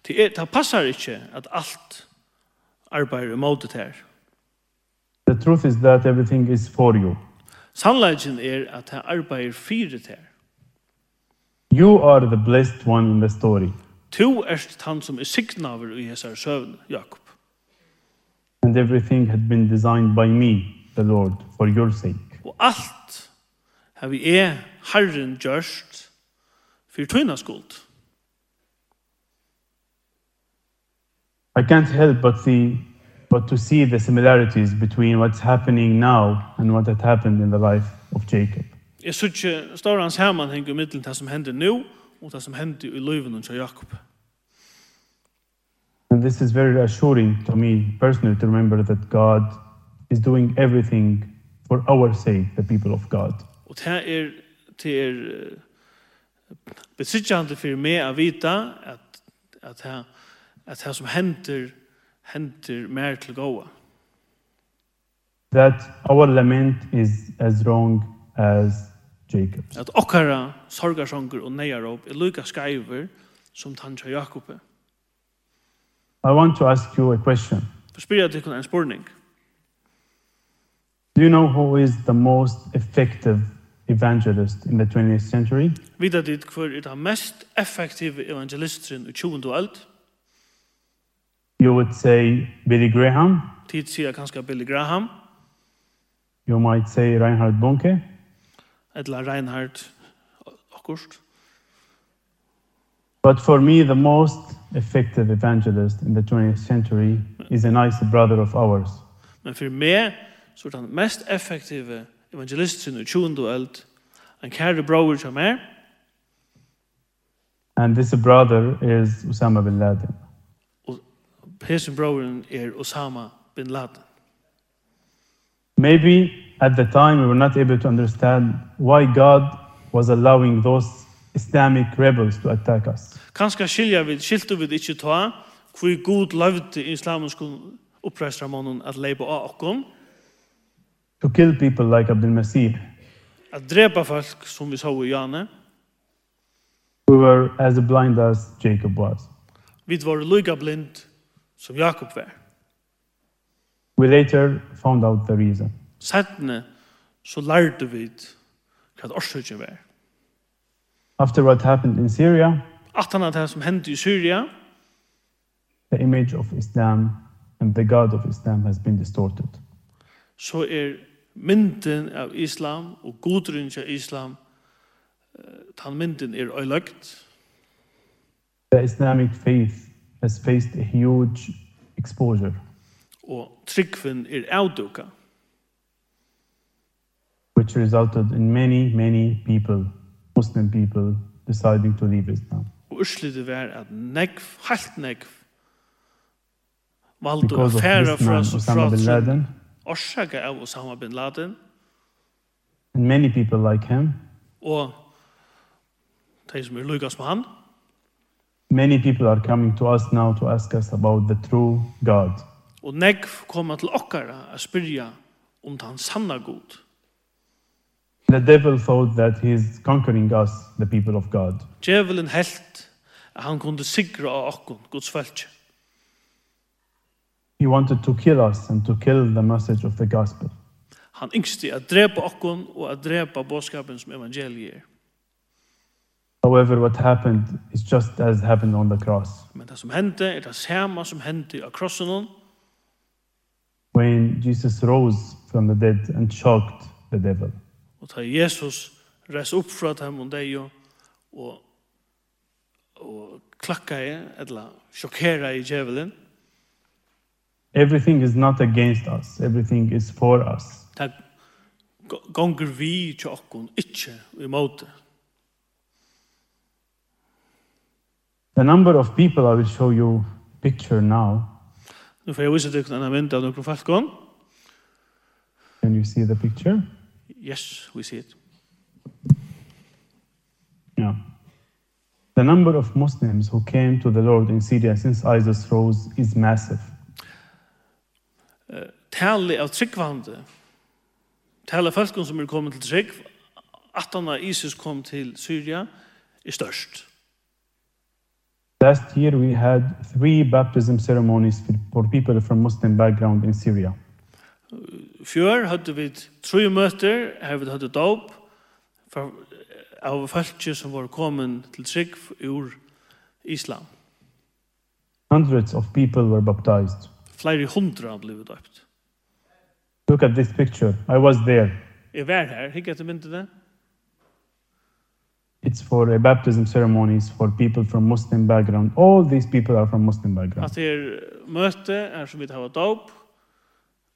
Det är det passar inte att allt arbetar emot det här. The truth is that everything is for you. Sannleggen er at han arbeider fire til. You are the blessed one in the story. Tu erst han som er signaver i hesar søvn, Jakob. And everything had been designed by me, the Lord, for your sake. Og alt har vi er Herren gjørst for tøyna skuld. I can't help but see but to see the similarities between what's happening now and what had happened in the life of Jacob. Jeg sykje storans sammanheng i middelen det som hender nå og det som hender i løyven til Jakob. And this is very reassuring to me personally to remember that God is doing everything for our sake, the people of God. Og det er, det er besittjande for meg å vite at, at, at, at det som hender hender mer til gåa. That our lament is as wrong as Jacob's. At okkara sorgarsongur og nejarop er lukka skaiver som tanja Jakobe. I want to ask you a question. For Forspyrja til kun en spurning. Do you know who is the most effective evangelist in the 20th century? Vita dit hver er den mest effektive evangelisteren i 20. alt? You would say Billy Graham. Tid sier kanskje Billy Graham. You might say Reinhard Bonke. Eller Reinhard Akkurst. But for me the most effective evangelist in the 20th century is a nice brother of ours. Men for meg så er den mest effektive evangelisten i 20 eld en kære bror som er. And this brother is Osama bin Laden. Hesen broren er Osama bin Laden. Maybe at the time we were not able to understand why God was allowing those Islamic rebels to attack us. Kanska skilja við skiltu við ikki ta hví Gud lovði islamiskum uppreisramunum at leipa á okkum. To kill people like Abdul Masih. At drepa folk sum við sáu í Jane. We were as blind as Jacob was. Vit voru lukka blind som Jakob var. We later found out the reason. Sættene så lærte vi hva årsøkjen var. After what happened in Syria, After det som hendte i Syria, the image of Islam and the God of Islam has been distorted. Så er mynden av Islam og godrun av Islam, tan mynden er øylagt. The Islamic faith has faced a huge exposure. Og tryggven er avduka. Which resulted in many, many people, Muslim people, deciding to leave Islam. Og urslitet var at nekv, helt nekv, valgte å fære fra Osama bin Laden. Orsaka av Osama bin Laden. And many people like him. Og de som er lykkes med han. Many people are coming to us now to ask us about the true God. Og negv koma til okkara a spyrja om tan sanna god. The devil thought that he is conquering us, the people of God. Djevelen helt at han kunde sigra okkon, Guds fölkje. He wanted to kill us and to kill the message of the gospel. Han yngste at drepa okkon og at drepa båskapen som evangeliet er. However, what happened is just as happened on the cross. Men det som hände är det samma som hände av krossen. When Jesus rose from the dead and shocked the devil. Och ta Jesus res upp från dem och og, och och klacka i eller chockera i djävulen. Everything is not against us. Everything is for us. Tack. Gonger vi tjokkun, ikkje, vi måte. The number of people I will show you picture now. Nu får jag visa dig en mynd av några falkon. Can you see the picture? Yes, we see it. Yeah. The number of Muslims who came to the Lord in Syria since ISIS rose is massive. Tali av tryggvande, tali av falkon som er kommet til trygg, at han av ISIS kom til Syria, er størst. Last year we had three baptism ceremonies for people from Muslim background in Syria. Fjør hadde vi tre møter, her vi hadde dåp, av folk som var kommet til trygg ur Islam. Hundreds of people were baptized. Flere hundra ble døpt. Look at this picture. I was there. Jeg var her. Hikk etter myndene it's for a baptism ceremonies for people from Muslim background. All these people are from Muslim background. Att er møte er som vi har dåp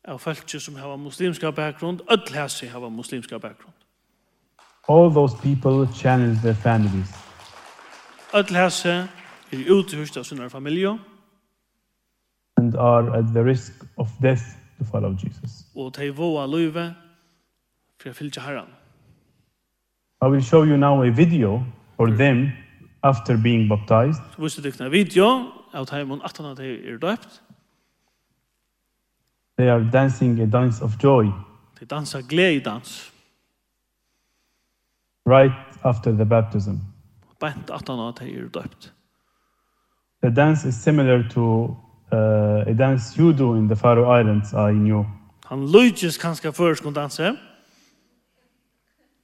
av folk som har muslimska bakgrund, öll häsi har muslimska bakgrund. All those people challenge their families. all häsi er uthyrst av sina familie And are at the risk of death to follow Jesus. og de vågar löve för att fylja herran. I will show you now a video for them after being baptized. Så visste du en video av Taimon aftan at de er døpt. They are dancing a dance of joy. De dansar glededans. Right after the baptism. Bent aftan at de er døpt. The dance is similar to uh, a dance you do in the Faroe Islands, I knew. Han lujtjes kanska førskund dansa. Ja.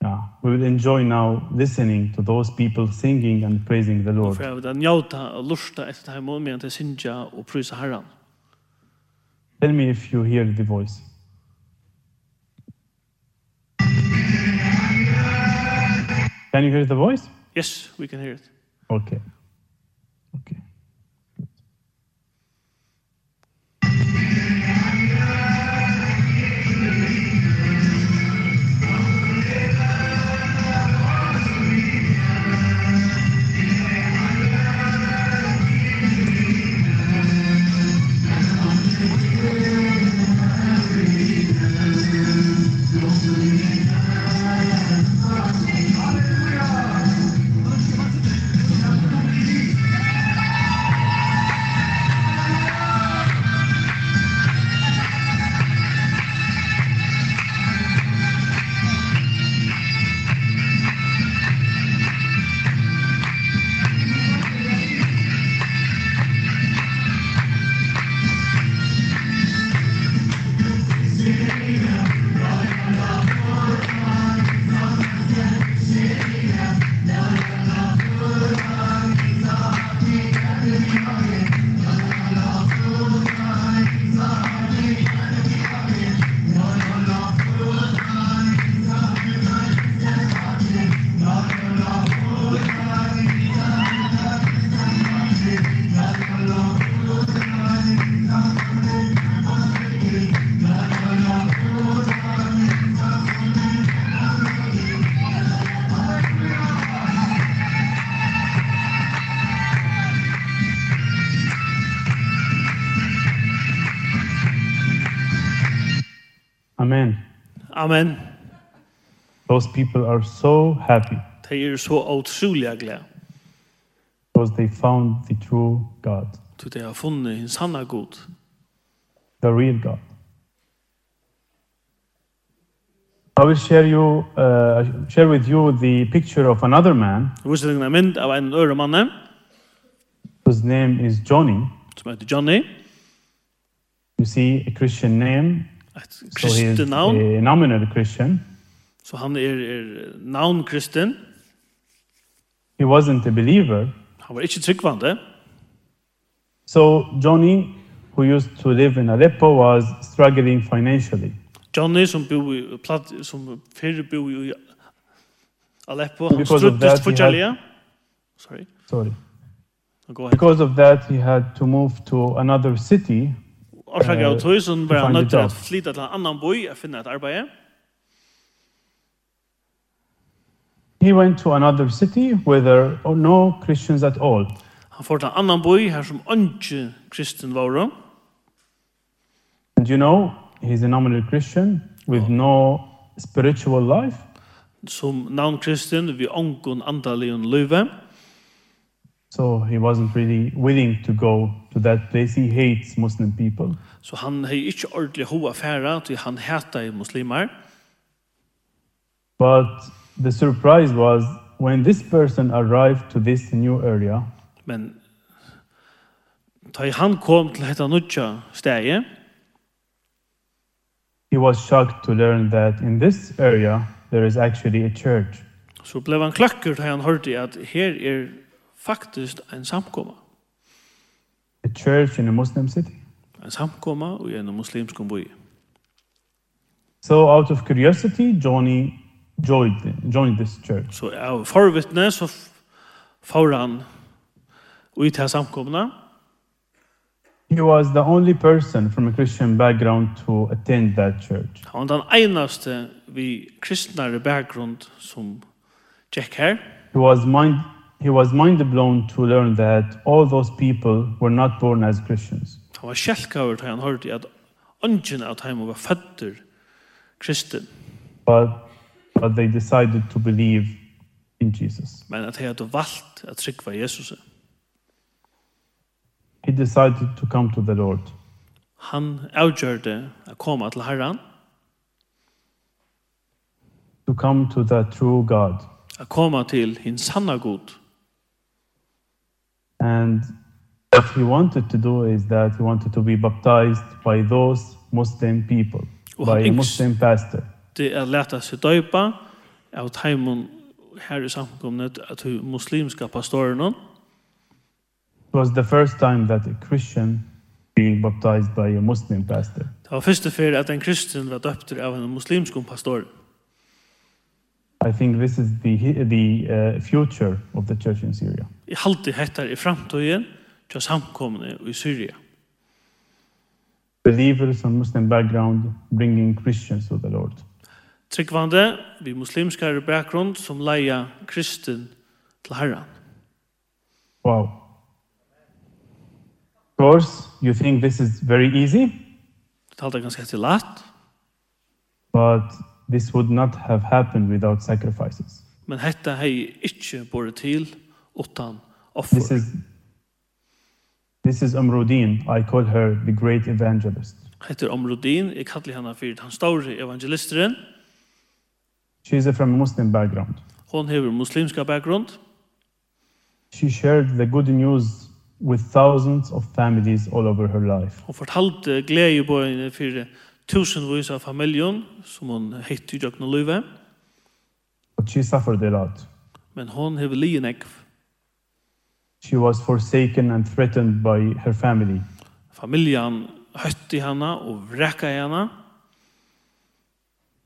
Yeah, we will enjoy now listening to those people singing and praising the Lord. För den njuta og lusta efter det här momentet att synja og prisa Herren. Tell me if you hear the voice. Can you hear the voice? Yes, we can hear it. Okay. Okay. Amen. Those people are so happy. De er så utrolig glada. Because they found the true God. Du de har funnet en sanna god. The real God. I will share you uh, share with you the picture of another man. Hur ser den mynd av en öre mannen? His name is Johnny. Som heter Johnny. You see a Christian name So kristet namn. Så his, namn är Christian. Så han er, er navn kristen. He wasn't a believer. Han var ikke tryggvande. So Johnny who used to live in Aleppo was struggling financially. Johnny som bo i platt som förr bo i Aleppo han struggles för Jalia. Sorry. Sorry. Go ahead. Because of that he had to move to another city orsak av tog, som var han nødt til å flytta til en annan boi og finne et arbeid. He went to another city where there are no Christians at all. Han får til en annan boi her som ikke kristen var. And you know, he's a nominal Christian with oh. no spiritual life. Som navn kristen, vi ångon andalig livet. So he wasn't really willing to go to that place. He hates Muslim people. So han hei ikkje ordentlig hoa færa til han hata muslimar. But the surprise was when this person arrived to this new area. Men ta han kom til hetta nutja stæje. He was shocked to learn that in this area there is actually a church. So blev han klakker da han hørte at her er faktisk en samkomma. A church in a Muslim city? En samkomma i en muslimsk by. So out of curiosity, Johnny joined, joined this church. So av forvittne så får han ut här samkomna. He was the only person from a Christian background to attend that church. Han var den einaste vi kristnare bakgrund som gikk her. He was mind he was mind blown to learn that all those people were not born as Christians. Han var sjelkaver til han hørte at ungen av dem var føtter kristen. But, but they decided to believe in Jesus. Men at han hadde valgt at trykva Jesus. He decided to come to the Lord. Han avgjørte å komme til Herren. To come to the true God. Å komme til hin sanna god. And what he wanted to do is that he wanted to be baptized by those Muslim people, og by a Muslim pastor. Det er lært at seg døypa av taimon her i samkomnet at hu muslimska pastoren. It was the first time that a Christian being baptized by a Muslim pastor. Det var første fyrir at en kristen var døpt av en muslimsk pastor. I think this is the the uh, future of the church in Syria i halte hettar i framtøyen til samkomne i Syria. Believers from Muslim background bringing Christians to the Lord. Tryggvande, vi muslimskare bakgrund som leia kristen til Herren. Wow. Of course, you think this is very easy? Det er ganske til lat, But this would not have happened without sacrifices. Men hetta hei ikkje bore til utan offer. This is, this is Amrudin. I call her the great evangelist. Heter Amrodin. Jeg kallar henne for den store evangelisteren. She is from a Muslim background. Hon hever muslimska background. She shared the good news with thousands of families all over her life. Hon fortalte glädjebojene fyrir tusenvis av familjon som hon hette i Jökna But she suffered a lot. Men hon hever lienekv. She was forsaken and threatened by her family. Familjan høtti hana og vrekka hana.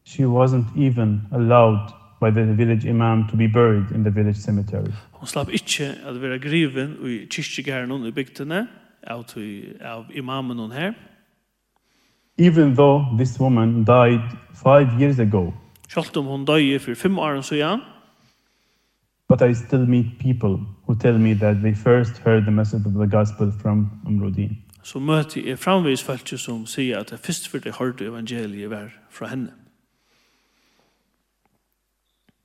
She wasn't even allowed by the village imam to be buried in the village cemetery. Hon slapp ikkje at vera griven i kyrkjegæren i bygdene, av, av imamen hon her. Even though this woman died five years ago. Sjalt om hon døye for fem år siden, but I still meet people who tell me that they first heard the message of the gospel from Umrudin. Så møter jeg framvis folk som sier at det først for det hørte evangeliet var fra henne.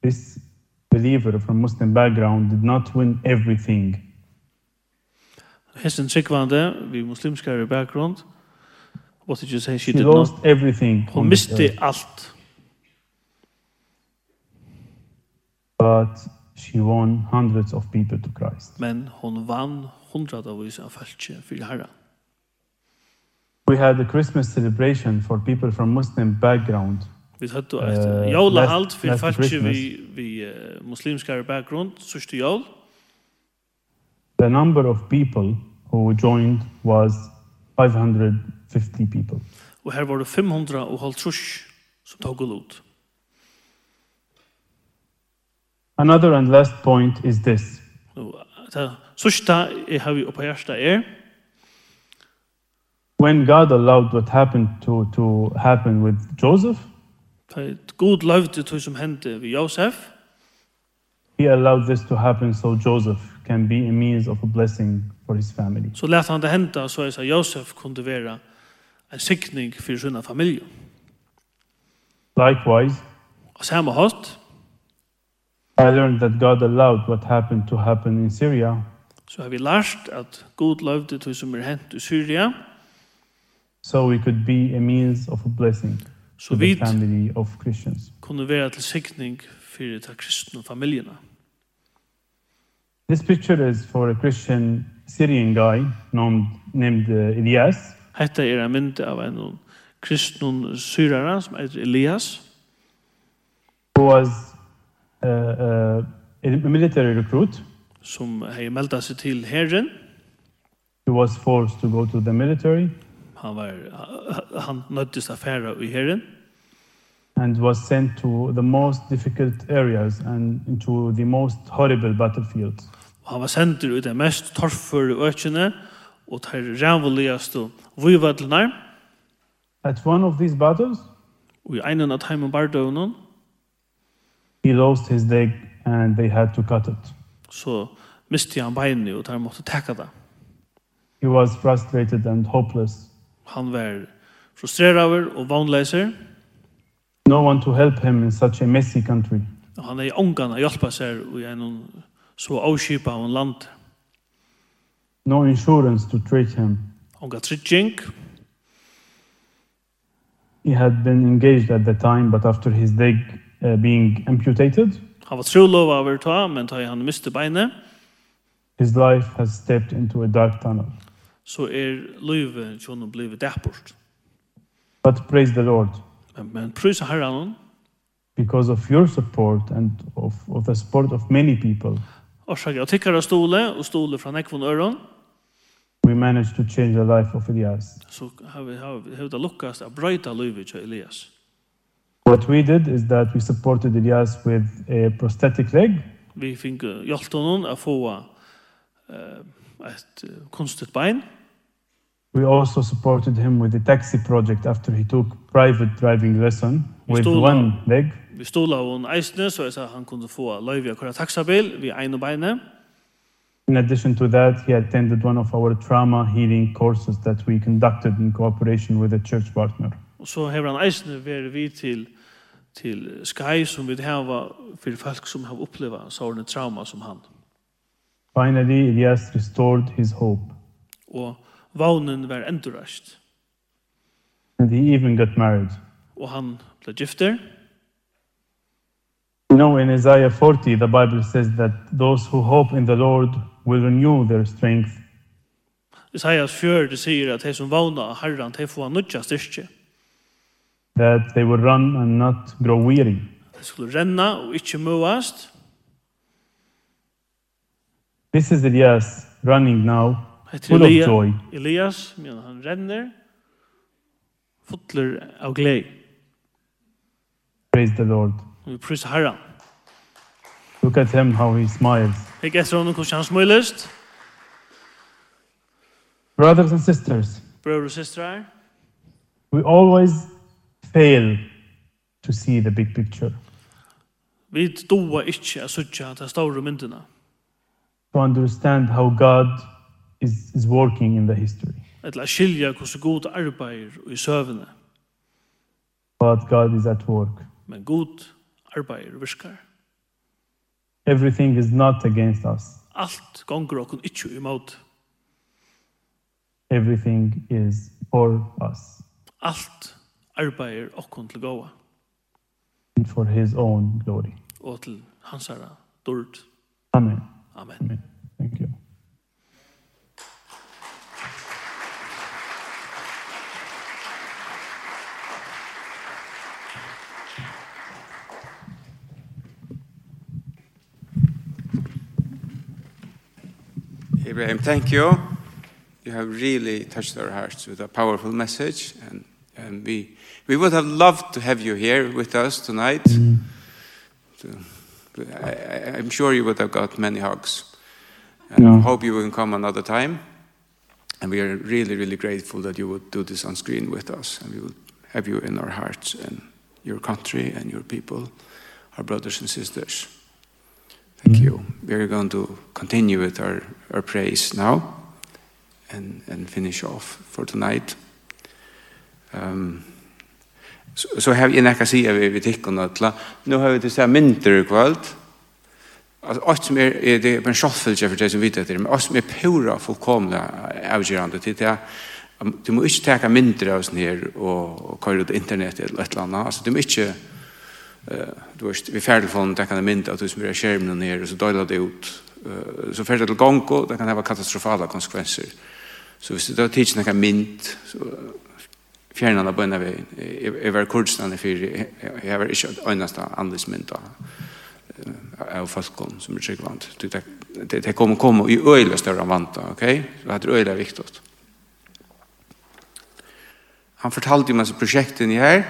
This believer from Muslim background did not win everything. Hesten tryggvande, vi muslimskare background, what did you say she, she did not? Everything. Hun miste alt. But She won hundreds of people to Christ. Men hon vann hundradavis av falske fyrir herra. We had a Christmas celebration for people from Muslim background. Vi hatt då ett jólahald fyrir falske vi, vi uh, muslimskare background, sørste jól. The number of people who joined was 550 people. Og her var det 500 og halvtrus som tog ut. Another and last point is this. Det sista jeg har vi oppe hjertet er When God allowed what happened to, to happen with Joseph God loved to som hendte ved Joseph He allowed this to happen so Joseph can be a means of a blessing for his family. Så lät han det hända så att Josef kunde vara en sikning för sina familjer. Likewise. Och samma host. I learned that God allowed what happened to happen in Syria. So har vi lært at Gud lovde det som er hent i Syria. So we could be a means of a blessing so to the family of Christians. Kunne være til sikning for de kristne familiene. This picture is for a Christian Syrian guy named, named uh, Elias. Hetta er ein mynd av ein kristnun syrara som heter Elias. Who was eh en military recruit som hade meldt sig til herren. He was forced to go to the military. Han var han nöddes att i herren. And was sent to the most difficult areas and into the most horrible battlefields. Han var sendt ut de mest torføre økene og tar rævligaste vivadlene. At one of these battles, og i at av timen bardøvnen, he lost his leg and they had to cut it. Så miste han beinet og der måtte takke det. He was frustrated and hopeless. Han var frustrerad og vanleiser. No one to help him in such a messy country. Og han er i ångan å hjelpe seg i en så avskipa av en land. No insurance to treat him. Ångan trygging. He had been engaged at the time, but after his leg uh, being amputated. Han var trolov over ta, men ta han miste beinet. His life has stepped into a dark tunnel. Så er livet believe blivet dæport. But praise the Lord. Men, men prøys herren. Because of your support and of, of the support of many people. Orsaker, og tikkara stole, og stole fra nekvon øron. We managed to change the life of Elias. Så har vi, har vi, har vi lukkast a brøyta livet til Elias. Elias. What we did is that we supported Elias with a prosthetic leg. Vi fick hjälpt honom att få ett kunstigt bein. We also supported him with the taxi project after he took private driving lesson with one leg. Vi stod av en eisne så jag han kunde få löjviga köra taxabil vid en och beine. In addition to that, he attended one of our trauma healing courses that we conducted in cooperation with a church partner. Og så hever han eisne vært vi til, til Sky som vil hava for folk som har opplevd sårene trauma som han. Finally, Elias restored his hope. Og vagnen var endurasht. And he even got married. Og han ble gifter. You know, in Isaiah 40, the Bible says that those who hope in the Lord will renew their strength. Isaiah 40 sier at de som vagnar herran, de får han nødja styrke that they would run and not grow weary. De skulle renna og ikkje møast. This is Elias running now, full of joy. Elias, men han renner, fotler av glei. Praise the Lord. Vi prys herran. Look at him how he smiles. Jeg etter honom hvordan han smilest. Brothers and sisters. Brothers og systrar. We always fail to see the big picture. Vi doa ikkje a sutja ta stauru myndina. To understand how God is, is working in the history. Etla skilja hvordan god arbeider i søvne. But God is at work. Men god arbeider virkar. Everything is not against us. Alt gonger okkur ikkje imot. Everything is for us. Alt arbeider okkon til gåa. For his own glory. Og til hans dord. Amen. Amen. Amen. Thank you. Abraham, thank you. You have really touched our hearts with a powerful message and and we we would have loved to have you here with us tonight. Mm. I, I'm sure you would have got many hugs. And yeah. hope you will come another time. And we are really, really grateful that you would do this on screen with us. And we will have you in our hearts and your country and your people, our brothers and sisters. Thank mm. you. We are going to continue with our, our praise now and, and finish off for tonight. Um, så, så har jeg nekka sier vi vi tikkene til. Nå har vi til seg mindre kvöld. Altså, alt som er, er det er en sjottfølge for det som vet etter, men alt som er pura fullkomne avgjørende til det du må ikke teka mindre av sånn her og, og køyre ut internettet eller et eller annet. Altså, du må ikke uh, du vet, vi ferdelefonen teka det mindre av du som er skjermen her og så døyla det ut. Uh, så ferdel til gongo, det kan ha katastrofale konsekvenser. Så hvis du da tids nekka mynd, så fjernene på ene veien. Jeg var kurdstande for jeg var ikke øynast av andres mynd av folkene som er tryggvand. Det kommer komme i øyla større enn vant, ok? Det er øyla viktig. Han fortalte meg så prosjekten her,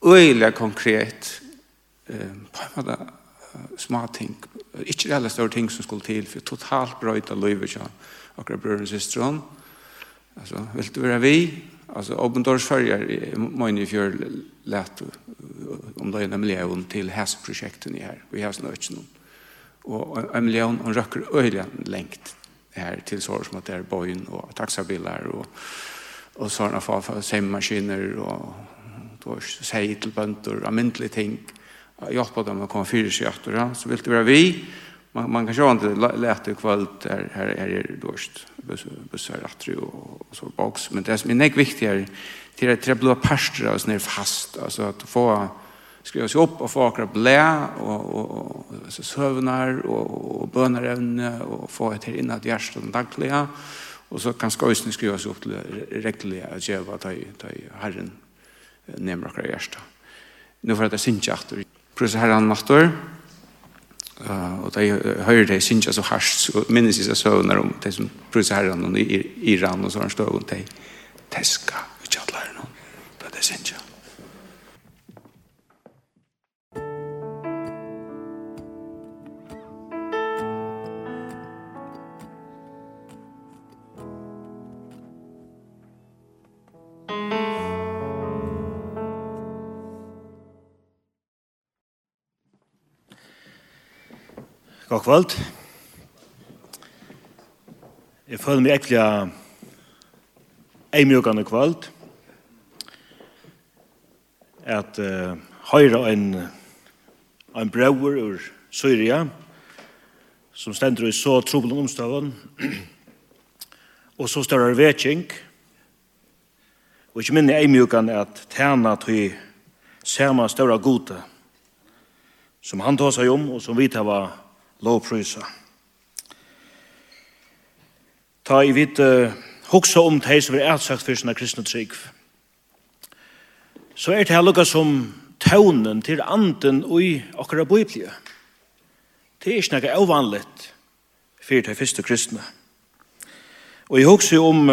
øyla konkret, på en måte små ting, ikke alle større ting som skulle til, for totalt brøyta løyve ikke akkurat brøyre og søsteren. Altså, vil du være vi? Alltså Open Doors Sverige måste i för lätt om det är en miljon till hästprojekten här. Vi har snöt någon. Och en miljon hon röker öjligen längt här till så som att det är bojen och taxabilar och och sådana för semmaskiner och då säger till böntor, amintliga ting. Jag hjälper dem att komma fyra sig efter så vill det vara vi man, man kan köra inte lätt och kvalt her her her er det dårst bussar attri og och så box men det som är näck viktigare till att blå pastor och sån fast. Altså at få skriva seg opp og få akra blæ og og och, och sövnar og och bönarevne og få et her innan ett hjärtstan dagliga og så kan skojsen skriva seg opp til regliga at geva ta i, ta i herren nämra akra hjärtstan nu för att det syns inte aktor herren nattor Uh, og de hører det synes så hardt, så minnes jeg søvner om de som bruser herren i Iran og sånn støv, de teska ut kjattlæren, det er det synes God kvöld. Jeg føler meg ekkert eimjøkende kvöld. At uh, høyre en, en brauer ur Syria, som stender i så trobelen omstaven, og så større vetsing, og ikke minne eimjøkende at tjena til samme større gode, som han tar seg om, og som vi tar var lovprysa. Ta i vidt uh, hoksa om det som er ætsagt for sinne kristne trygg. Så er det her lukka som tøvnen til anden i akkurat biblia. Det er ikke noe avvanligt for de første kristne. Og jeg hoksa om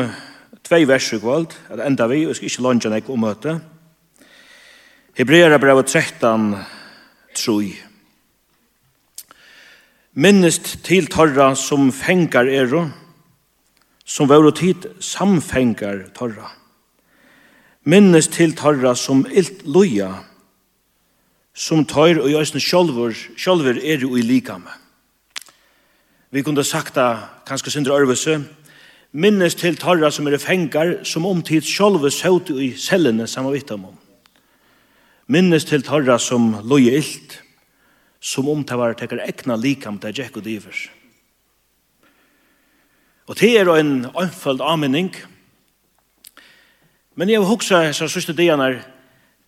tvei vers i kvalt, at enda vi, og jeg skal ikke langt nek om møte. Hebreerbrevet 13, 3 minnest til torra som fengar ero, som vore tid samfengar torra. Minnest til torra som ilt loja, som tøyr og jøsne sjolver, sjolver er jo i likame. Vi kunde sagt det, kanskje sindre ørvese, minnes til torra som er fengar, som omtid sjolver søvde i cellene samme vittam om. Minnes til torra som loje ilt, som om det var tekker ekna likam til Jack og Divers. Og det er en anfølt anmenning, Men jeg husker så sørste delen er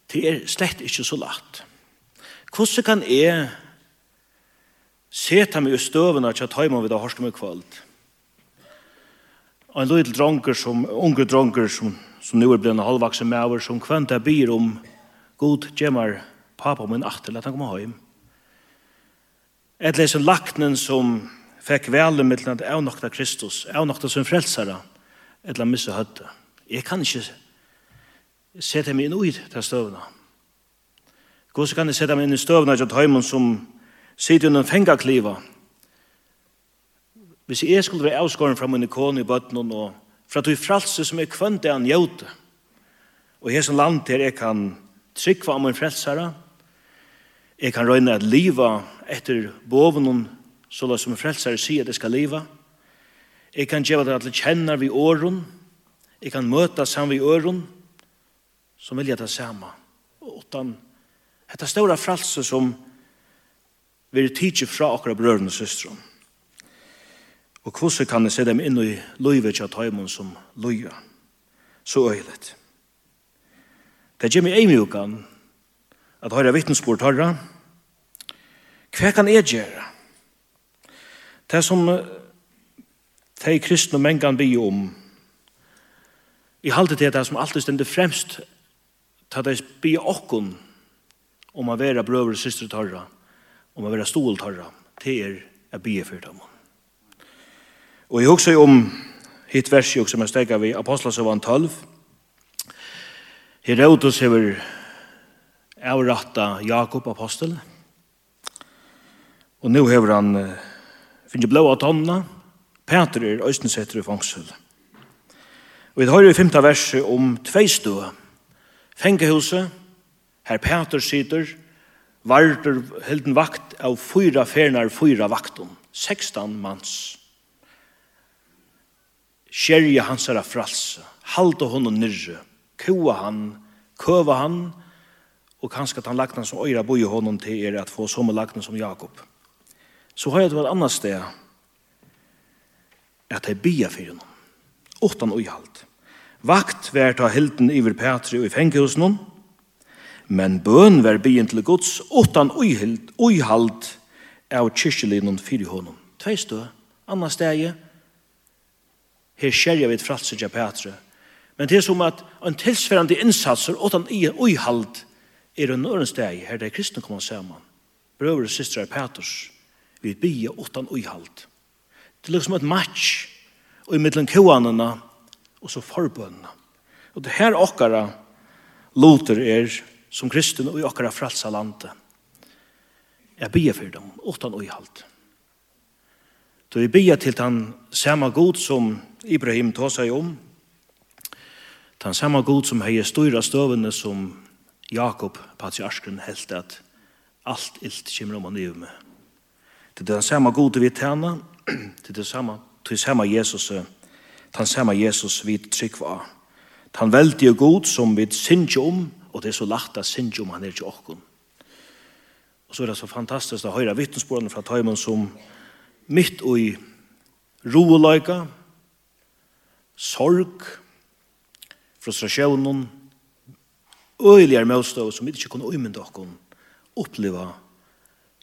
det er slett ikke så lagt. Hvordan kan jeg seta meg i støven at jeg tar meg ved å harske meg kvalt? Og en liten dronker som, unge dronker som, som nå er blevet halvvaksen med over, som kvendt jeg byr om god gjemmer pappa min atter, at han kommer hjem. Eller så laknen som fikk vele mittlen at jeg nokta Kristus, jeg nokta som frelsere, eller missa høtte. Jeg kan ikke sette meg inn i til støvna. Hvordan kan jeg sette meg inn i støvna til Høymon som sitter under fengakliva. Hvis jeg skulle være avskåren fra min ikon i bøtten og fra du fralse som er kvønt er han jøte, og jeg som land her jeg kan trykva om min frelsere, og Jeg kan røyne at liva etter bovenon, så la som frelsare sier at jeg skal liva. Jeg kan gjøre det at jeg kjenner vi åren. Jeg kan møte sammen vi åren, som jeg ta samme. Og utan dette store frelse som vi er tidsi fra akkurat brøren og søstron. Og hvordan kan jeg se dem inn i løyvet til tøymon som løyja? Så øyelig. Det gjør meg eimjukan, at høyre vittnesbord tørre. Hva kan jeg gjøre? Det som de kristne menn kan bi om, i halte til det som alltid stender fremst, ta de bi okken om å være brøver og syster tørre, om å være stol tørre, til er å bli for dem. Og jeg husker om hitt vers som jeg stekker ved Apostelsøvann 12. Herodes hever avratta Jakob apostel. Og nu hever han uh, finnet blå av tonna, Peter er øystensetter i fangsel. Og vi har i femte verset om tveistue, fengehuset, her Peter sitter, varter helden vakt av fyra fernar fyra vaktum, 16 mans. Sjerje hans er fralse, halte hon og nyrre, kua han, køva han, og kanskje at han lagten som øyre bor i hånden til er at få som lagten som Jakob. Så har jeg det et annet sted at jeg bia for henne. Åttan uihalt. Vakt vær ta helten iver Petri og i fengehusen hon, men bøn vær bien til gods åttan uihalt, uihalt av kyrkjelinjen fyrir hånden. Tvei stå, annet sted her skjer jeg vidt fratser til Petri, men det er som at en tilsverande innsatser åttan uihalt er en øren steg her der kristne kommer sammen. Brøver og systrar Petrus vi bia åttan uihalt. Det er liksom et match, og i middelen kjoanene, og så forbønene. Og det her okkara loter er som kristen og i okkara fralsa landet. Jeg bia for dem, åttan uihalt. Då vi bia til den samme god som Ibrahim tåsa seg om, den samme god som heier styra støvende som Jakob, patriarskren, helt at alt ilt kommer om han i med. Det er den samme gode vi tjener, det er den samme, det er samme Jesus, den samme Jesus vi trygg var. Den veldige god som vi synger om, og det er så lagt at synger om han er til åkken. Og så er det så fantastisk å høre vittnesbordene fra Tøymon som midt i roeløyga, sorg, frustrasjonen, øyligere møtstøv som vi ikke kunne umynda okken oppleva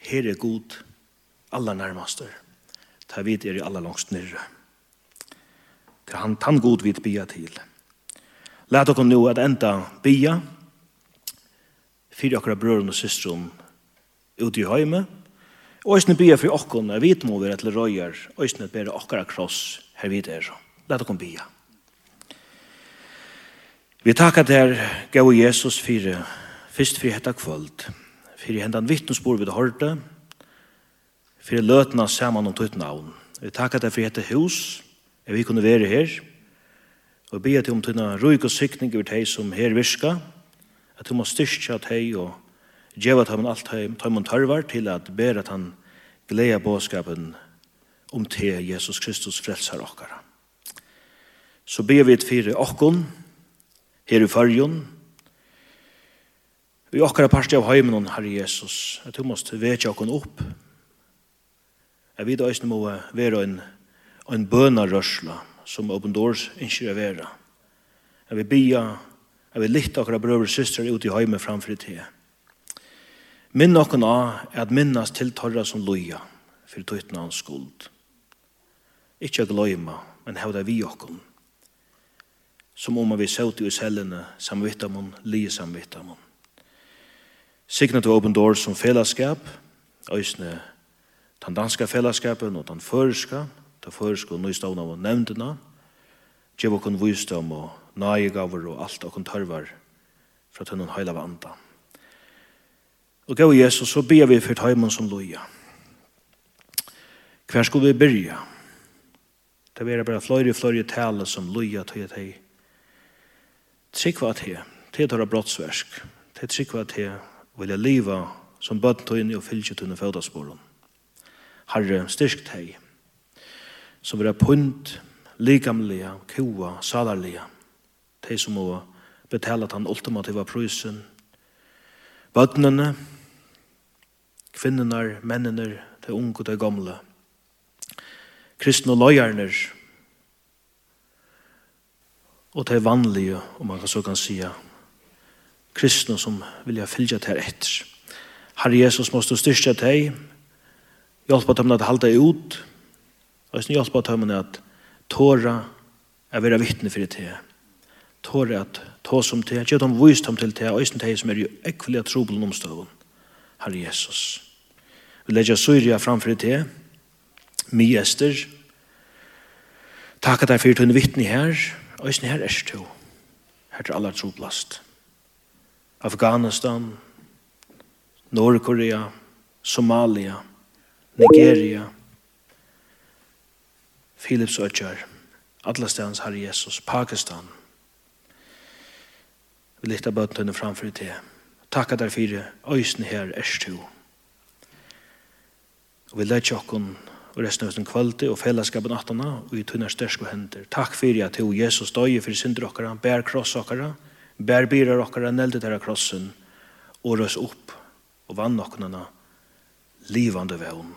her er god aller nærmeste. ta vid er i aller langst nyrre. Til han tann god vid bia til. Let okken nå at enda bia fyrir okra brøren og systrum ute i høyme og eisne bia fyrir okkur er vit må vi rett til røyer og bera okkara kross her vid er let okken bia. Vi takkar der gau Jesus fyrir, fyrst fyrir hetta kvöld, fyrir hendan vittnesbord við hørte, fyrir løtna saman om tutt navn. Vi takkar der fyrir hetta hus, er vi kunne være her, og bia til om tunna ruik og sykning over teg som her virka, at du må styrkja teg og djeva teg alt teg, om tarvar til at bera at han gleda båskapen om te Jesus Kristus frelsar okkara. Så bia vi et fyrir okkon, her i fyrjon. Vi okkara parti av heimen, Herre Jesus, at du måst vetja okkon opp. Jeg vet også må være en, en bønarrørsla som Open Doors ikke er være. Jeg vil bia, jeg vil lytte okkara brøver og søstre ut i heimen framfor i tida. Minn okkon av er at minnas tiltorra som loja for tøytna hans skuld. Ikkje gløyma, men hevda vi okkon som om vi søt i cellene, samvittamon, lie samvittamon. Signet til Open Doors som fellesskap, øysene den danske fellesskapen og den føreska, den føreska og nøystavna av nevndina, gjev okon vysdom og nægavur og alt okon tørvar fra tønnen heila vanda. Og gav Jesus, så ber vi fyrt heimen som loja. Hver skulle vi byrja? Det er bare fløyre, fløyre tale som loja til at hei trykva til, til tåra brottsversk, til trykva til vilja liva som bøttøyne og fylgjetøyne fødasporen. Herre, styrk teg, som vil ha punt, likamlige, kua, salarlige, de som må betala den ultimativa prysen, bøttene, kvinnerne, mennene, de unge og de gamle, kristne løyerne, og det vanlige, om man så kan säga, kristna som vilja fylgja til etter. Herre Jesus måste styrke deg, hjelpe dem at halda ut, og sin hjálpa dem at tåra er vera vittne fyrir til. Tåra at tå som til, gjør dem vist dem til til, og sin til som er jo ekvelige trobelen omstøvun. Herre Jesus. Vi legger Syria framfor til, mi ester, takk at jeg fyrir tunne vittne her, Øysen her er to. Her er aller troblast. Afghanistan, Nordkorea, Somalia, Nigeria, Philips Øtjar, Atlastans Herre Jesus, Pakistan. Vi lytter bøttene framfor til. Takk at der fire, øysen her er to. Og vi lett jokken og resten av den kvalitet og fellesskapen attana og i tunna størske hender. Takk for at du, Jesus, døye for synder okkara, bær kross okkara, bær byrar okkara, neldet dere krossen, og røs opp og vann okkara, livande vevn.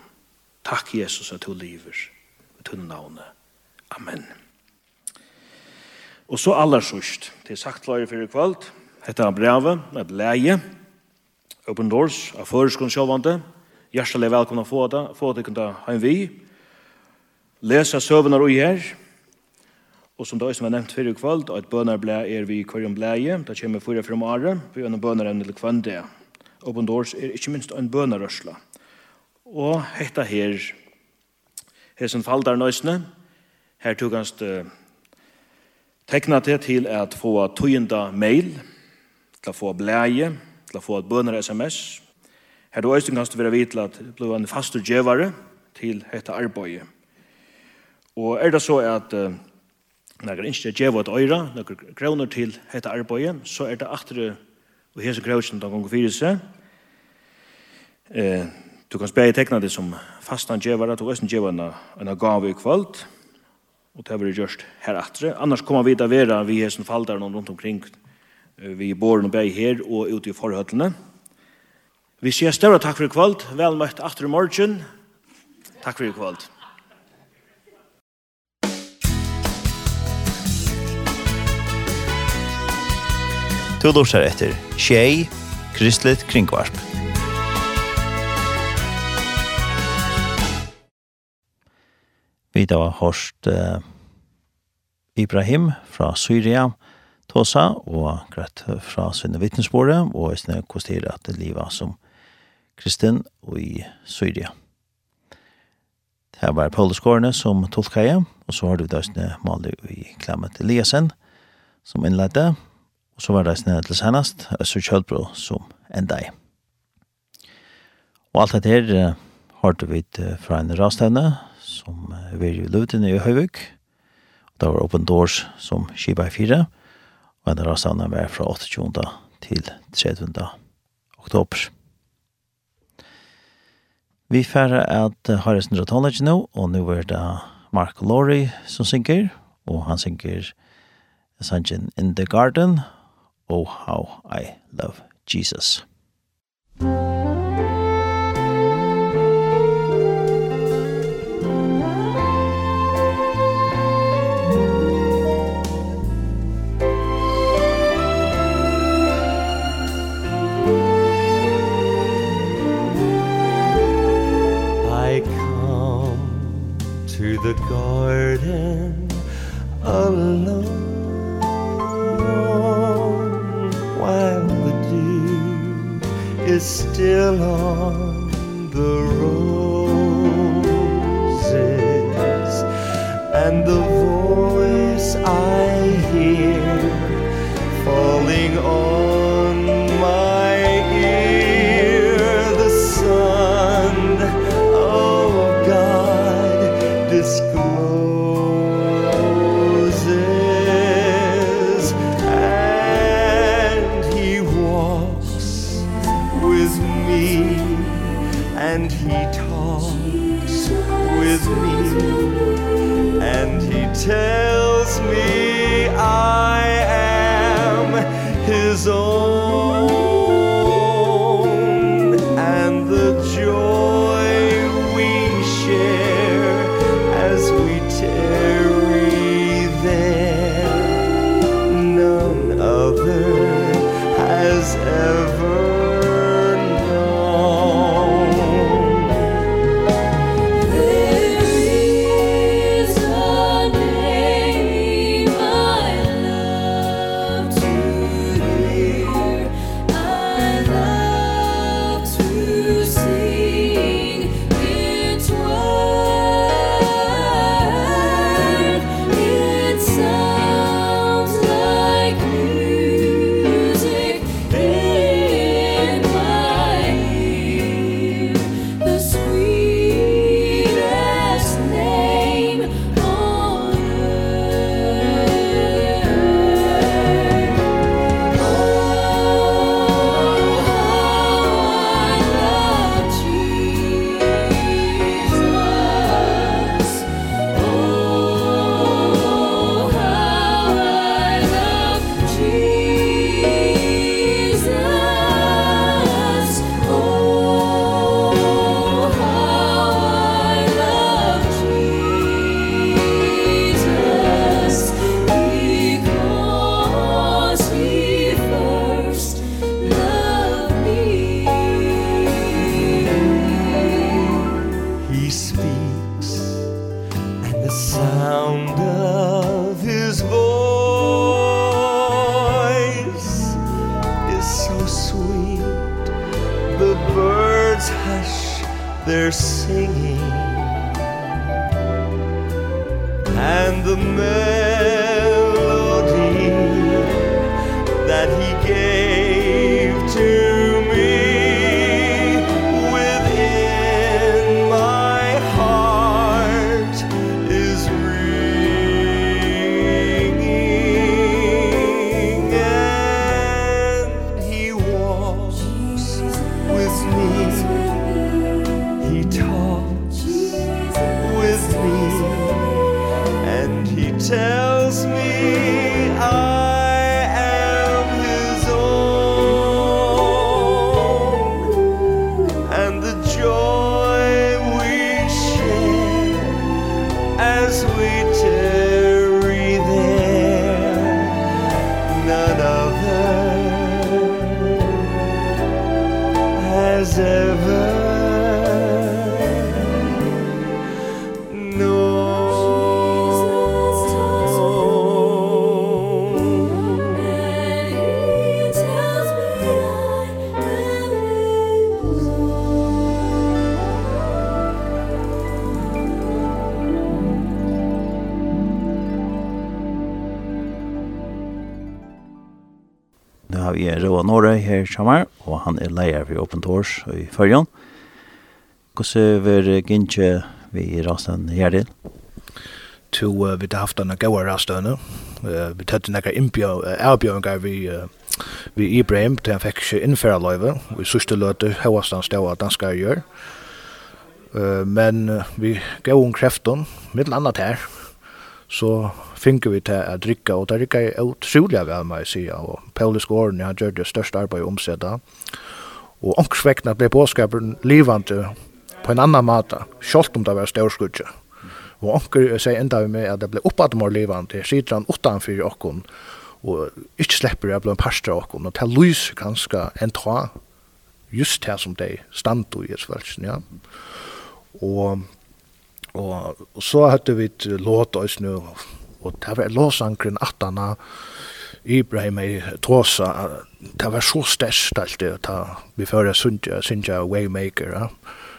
Takk, Jesus, at du lever, i tunna navnet. Amen. Og så aller sørst, det er sagt klare for i hette Hetta brevet, et leie, Open Doors, av føreskånd sjåvande, Hjertelig velkomna få det, få det kunne ha en vi. Lese søvner og her. Og som det også var nevnt før i kveld, at bønner ble er vi i kvarjon bleie, da kommer fyra frem året, for gjennom bønner enn til kvende. Open Doors er ikke minst en bønnerørsla. Og hetta her, her som faldar nøysene, her tog hans uh, tekna det til at få tøyenda mail, til å få bleie, til å få et bønner sms, Her du øysten kanst du være vidt at det ble en fastur djevare til hetta arbeidet. Og er det så at uh, når jeg ikke djevar et øyra, noen kroner til hetta arbeidet, så er det atre og hese krautsen den gong fyrir seg. Eh, du kan spela tekna det som fastan djevare, du øysten djevare en gave i kvalt, og det blir gjørst her atre. Annars kommer vi til å være vi hesen noen rundt omkring vi bor båren og bæg her og ute i forhøttene. Vi sier større takk for i kvöld. Vel møtt Atre morgen. Takk for i kvöld. Du lortar etter Tjei, Kristelig Kringvarp. Vi da har hørt Ibrahim fra Syria, Tosa, og greit fra sinne Vittnesbordet, og i stedet kosterer at det livet som kristen i Syria. Det var Paulus Gårdene som tolka jeg, og så har du døsne maler i Klemmet Eliasen som innledde, og så var det døsne til senest Øster Kjølbro som enda i. Og alt dette her har du vidt fra en rastevne som er i Løvdene i Høyvik, og det var Open Doors som skipa i fire, og en rastevne var fra 28. til 30. oktober. Vi færre at Harris Nidra Tonledge nå, og nå er det Mark Laurie som synker, og han synker sangen In the Garden, Oh How I Love Jesus. Musik the garden alone. While the dew is still on the roses And the her Shamar, og han er leier for Open Doors i Førjon. Hvordan vil Gintje vi i rasten her til? To, uh, vi har haft en gode rastene. Uh, vi tatt denne avbjørnger vi uh, vi Ibrahim, til han fikk ikke innfæra løyve, Vi sørste løte høyastan han at han gjør. Uh, men uh, vi gav om kreften, mitt annet her, så finke vi til å drikka, og det rikka er utrolig vel, må jeg si, og Paulus Gården, han gjør det største arbeid i omsetta, og ångsvekna ble påskaperen livande på en annan måte, selv om det var størskudje. Og ånger sier enda vi med at det ble oppad mor livande, sitter han utanfyr okkon, og ikke slipper jeg ble en parster åkken, og til lys ganske en tra, just her som de stand i et svelsen, ja. Og, og, og så hadde vi et låt oss nu, og det var låsankren attana, Ibrahim i Tåsa, det var så størst alt det, ta, vi fører Sundja, Sundja Waymaker, ja,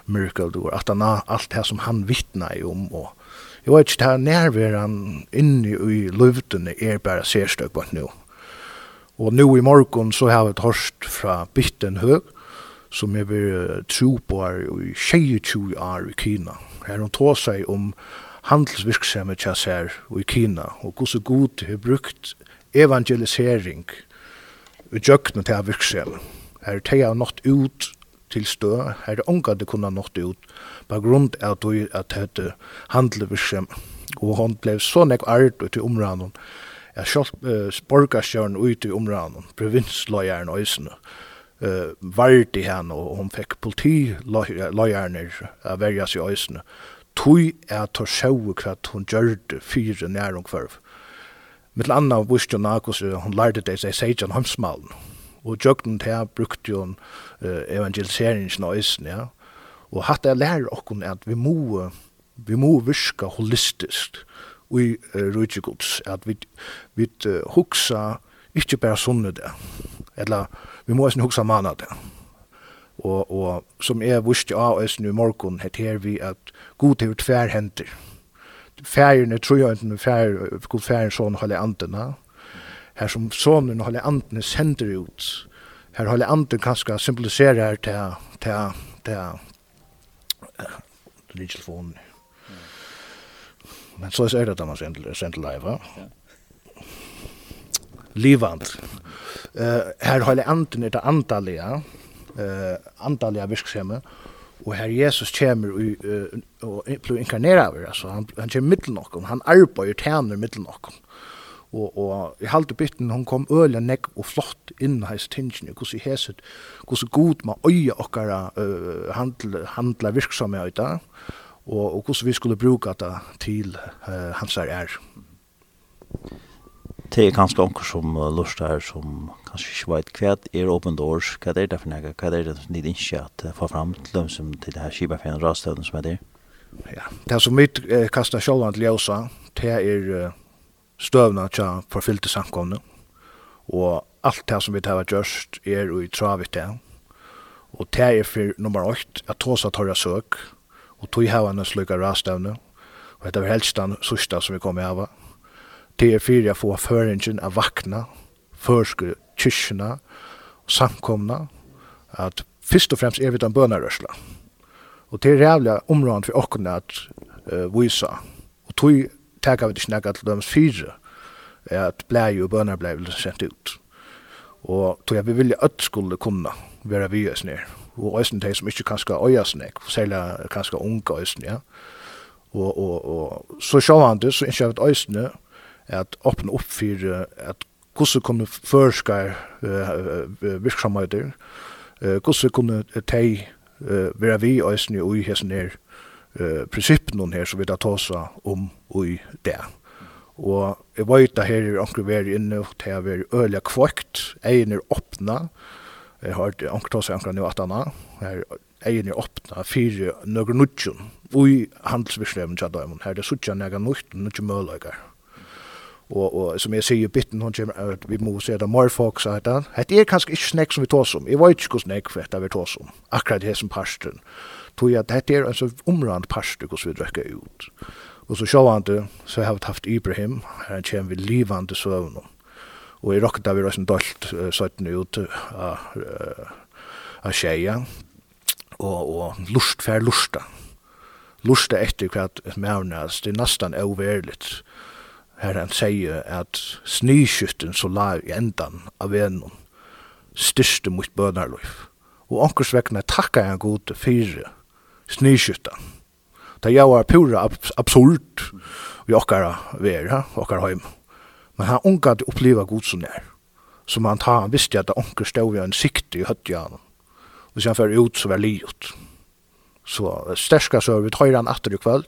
Miracle Door, at han alt det som han vittna i om, og jeg vet ikke, det er nærværen inni i luftene er bare sérstøk på nå. Og nå i morgen så har vi et hørst fra Bitten Høg, som jeg vil tro på er i 22 år i Kina. Her hun tåsa i om handelsvirksomhet tja sær i Kina, og gos og god har brukt evangelisering i djøkna til virksomhet. Her teg har nått ut til stø, her er unga det kunne nått ut, på grunn av at det at handelsvirksomhet. Og hon blei så nek art ut i områden, at sjálf uh, borgarstjørn ut i områden, provinsløyeren og isene, uh, vardi henne, og hon fikk politiløyerne a verja seg i øysene tui er at hun sjau hva hun gjør det fyre nær hun kvarv. Mitt landa viste hun akos, hun lærte det seg seg an hamsmalen. Og jøgnen til brukte jo uh, evangeliseringen av isen, ja. Og hatt jeg lærer okkon at vi må, vi må virka holistisk i uh, rujtjegods, at vi, vi uh, huksa ikke bare sunne det, eller vi må ikke hugsa manna det og, og som jeg visste av oss nu morgon, het her vi at god til tvær henter. Færgerne tror jeg ikke, færgerne, god færgerne sånn holde antena, her som sonen holde antene sender ut, her holde antene kanskje symbolisere her til, til, til, til, Men så er det da man sender sender live, va? Ja livand. Eh uh, här håller anten det andaliga eh andaliga virksomhet og her Jesus kommer og blir inkarneret over, altså han, han kommer middel noen, han arbeider tjener middel noen. Og, og i halte bytten, hun kom øle nekk og flott inn hans tingene, hvordan heset, hvordan god man øye okkara uh, handla, handla virksomhet ut og, og hvordan vi skulle bruka det til uh, hans her er. Det er kanskje onker som uh, lustar som kanskje ikke vet hva er Open doors, hva er det for noe, hva er det som de ikke at få fram til dem som til det her skibafen rastøvden som er der? Ja, det som mitt eh, kastar sjålan til Ljøsa, det er uh, støvna til forfyllte samkomne, og alt det som vi tar gjørst er i travet det, og det er for nummer 8, at tåsa torra søk, og tog hevane slukka rastøvne, og det var helst den sørste som vi kom i hava. Det er for å få føringen av vakna, førsku kyrkjene, samkomna, at først og fremst er vi den bønarørsla. Og det er jævlig områden for åkken at uh, vise. Og tog tager vi ikke nægget til dømes fire, at blei og bønar blei vel sendt ut. Og tog jeg vi vilja at skulle kunne være vi oss ned. Og også de som ikke kanskje øye oss ned, særlig kanskje unge oss ned. Ja. Og, og, og så sjåvande så ikke jeg vet øye at åpne opp for at hvordan kunne førskar uh, virksomheter, uh, hvordan kunne teg uh, være vi øyne og i hessen her uh, prinsippen her som vi da tåsa om og i det. Og jeg vet at her er anker veri inne til jeg er øyla kvøkt, egen er åpna, jeg har anker tåsa anker nu at anna, her egen er åpna fire nøkker nudjon, og i handelsvirksomheten her er det suttja nøkker nudjon, nudjon møløyker og og som jeg sier bitten hon kommer vi må se det mer folk sa där. Det er kanskje ikke snakk som vi tås om. Jeg vet ikke hvordan snack för det vi tås om. Akkurat det som parsten. pasten. Tror jag det en sånn omrand parsten hvordan vi drar ut. Og så sjå han det så har vi haft Ibrahim her han kommer vi livande søvn. Og i rocket da vi har sån uh, sådant ut av, uh, av tjeja Og, og lust fær lusta. Lusta etter hva at nästan det är nästan överligt her han sier at snyskytten så la i endan av venon styrste mot bønarløyf. Og onkers vekkene takka han god fire snyskytten. Det jeg var pura absurd vi okkara vera, okkara heim. Men han unga at oppleva god som er. Som han tar, han visste at onker stod vi en sikte i høttjan. Og han fyrir ut så var liot. Så sterska så vi tar han atter i kvöld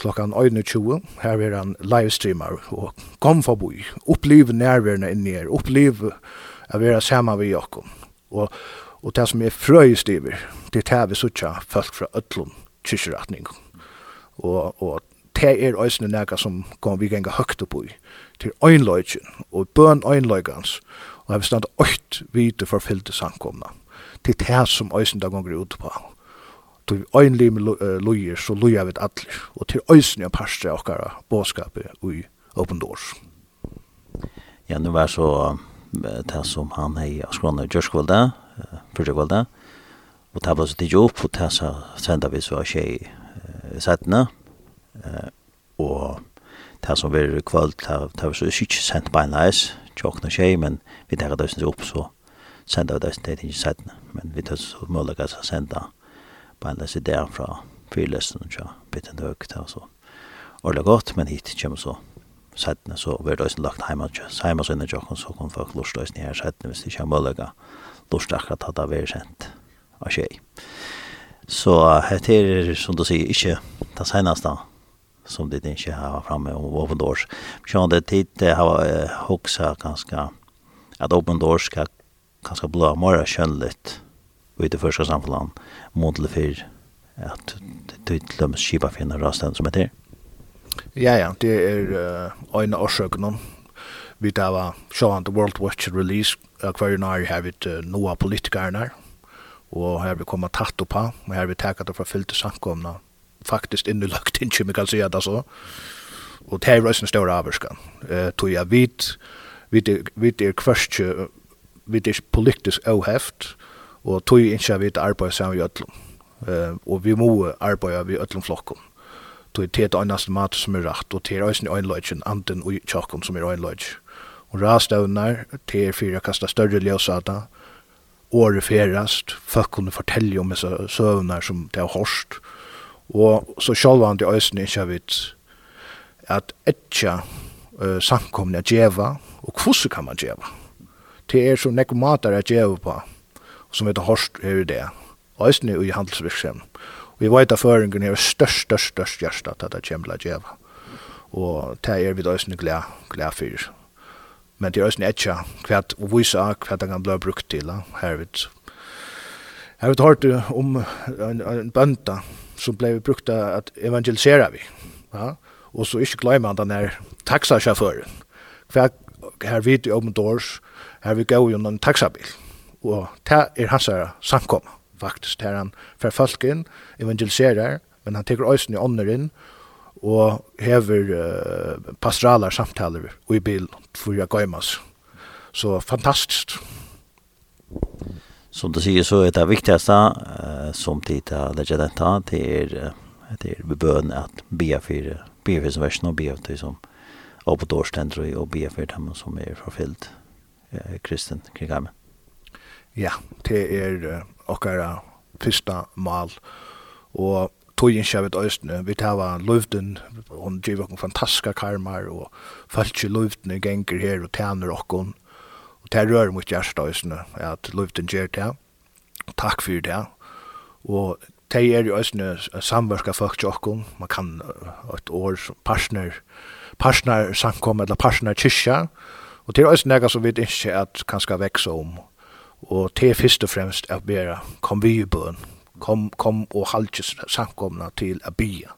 klokkan 21. Her er han livestreamer og kom forbi. Opplev nærværende inni her. Opplev å være sammen med Jakob. Og, og det som er frøyest over, det er det vi sitter folk fra Øtlund kyrkjeretning. Og, og det er øyne nægge som kom vi gjenga høgt opp i. Til øynløyken og bøn øynløykens. Og har vil stand øyt vidt forfyllte samkomna. Til det som øyne da gonger ut på til øynlig med lojer, så lojer vi atler, og til øysene av parstre av okkara båskapet i Open Doors. Ja, nu var så det som han hei av skrånne Gjørskvalda, Fyrtjøkvalda, og det var så tidlig opp, og det så senda vi så tjej settene, og det som var kvöld, det var så ikke sendt beinleis, tjokkna tjej, men vi tar det opp, så senda vi det ikke settene, men vi tar så mulig å senda på en i idé fra fyrlesen og bytte en høy til så ordentlig godt, men hit kommer så settene, så blir det også lagt hjemme tja, hjemme så inne jokken, så kan folk lort oss løsne her settene hvis det ikke er mulig lort akkurat at det er sent av tjei. Så det er, som du sier, ikke det seneste som det ikke har framme om Open Doors. Så det tid det har hoksa ganske at Open Doors skal ganske blå mer kjønn litt og i det første samfunnet månedlig for at det er til dem skipa finner rasten som heter. Ja, ja, det er uh, en årsøkene. Vi tar var sjåan The World Watch Release, uh, hver nær har vi uh, noen politikerne og her vi kommer tatt opp her, og her vi takker det fra fyllte samkomne, faktisk innelagt ikke, vi kan si det så. Og det er også en stor avvarskan. Uh, tog jeg vidt, vidt er, kvørst, vidt er politisk avheft, og tog ikke vi til arbeid sammen vi ødlom. Uh, og vi må arbeide vi ødlom flokken. Tog til et annet mat som er rett, og til øyne øynløgjen, anden og tjokken som er øynløgjen. Og rastøvner til fire kasta større ljøsata, året ferast, folk kunne fortelle om disse søvner som det har hårst. Og så selv om det øyne ikke vi at etja uh, samkomne djeva, og hvordan kan man djeva? Det er så nekkomater at djeva på, som vi heter Horst i det. Øysene i handelsvirksomheten. Vi vet at føringen er størst, størst, størst hjertet at det kommer til å Og det er vi øysene glede, glede for. Men det er øysene ikke hva å vise hva det kan bli brukt til her vidt. Her vet hørt om en, en bønta som ble brukt til at evangelisera vi. Ja? Og så ikke glemme at han er taxasjåføren. Hva her vidt i åpen dårs, her vi går jo en taxabil og det er hans her samkom, faktisk, der han fer folk inn, evangeliserer, men han teker øysen i ånder inn, og hever uh, pastoraler samtaler i bil for jeg gøymas. Så fantastisk. Som du sier så er det viktigste uh, som tid til å av dette, det er, det er bøn at be for, be for som versen og be for som oppe på og be for dem som er forfyllt uh, kristen kring krigammen. Ja, det er okkara fyrsta mal og togin skjavet østene, vi tava luften hon giv okkur fantastiska karmar, og falski luften genger her og tæner okkur og det rører mot hjersta østene, at luften gjer det, takk fyrir det, og det er jo østene samverka folk til okkur man kan et år partner, partner samkom, eller partner kyrkja, og det er østene nega som vi ikke at kan skal veksa om, og te fyrst og fremst at bæra kom vi i bøn, kom, kom og halkes samkomna til a bia.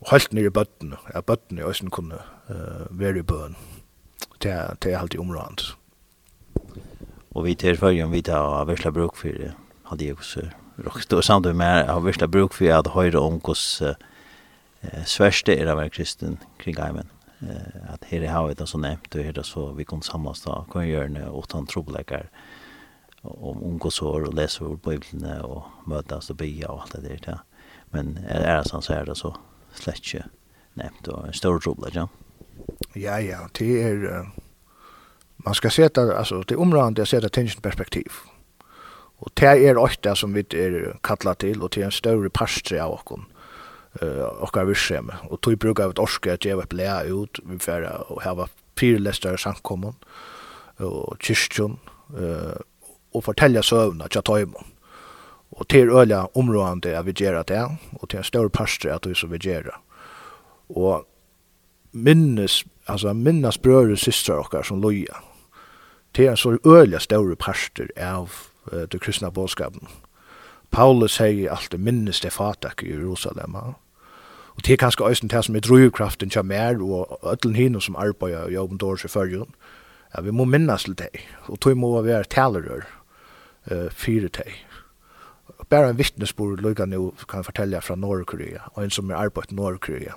Og helt nere i bøttene, at bøttene i Østen kunne uh, være i bøn. Det er, det er alltid områdant. Og vi til følgen, vi tar versla bruk for det, hadde jeg også råkst. Og samtidig med av versla bruk for at høyre om hos uh, sverste er av kristen kring heimen. Uh, at her er havet, som nevnt, og her er så vi kunne samlas da, kan gjøre det, og ta en om ungdomsår och läser ur Bibeln och mötas och bya och allt det där. Ja. Men är det sånn så är det så slett ikke nevnt og en stor trobla, ja? Ja, ja, det er... Man skal seta, altså, det er områdende å seta tingene perspektiv. Og det er det som vi er kallat til, og det er en større parstre av oss uh, okkar virksemi. Og tog brukar vi et orske at djeva et lea ut, vi fyrir og hava fyrlestar samkommun, og kyrstjon, uh, og fortälja sövna tja Tøymon. Og til öliga områdande er vi gör det og til en stor parstre att vi så vi gör det. Minnes, altså minnas bröder och systrar och som loja. til en så öliga større parstre av uh, det kristna bådskapen. Paulus sier alltid minnes det fatak i Jerusalem. Og det er kanskje også det som er drivkraften til mer og ødelen hinne som arbeider og jobben dårlig i følgen. Ja, vi må minnes til det, og tog må være talerør eh fyrir tei. Bara en vittnesbord lukka nu kan fortälja från Nordkorea och en som är arbetat i Nordkorea.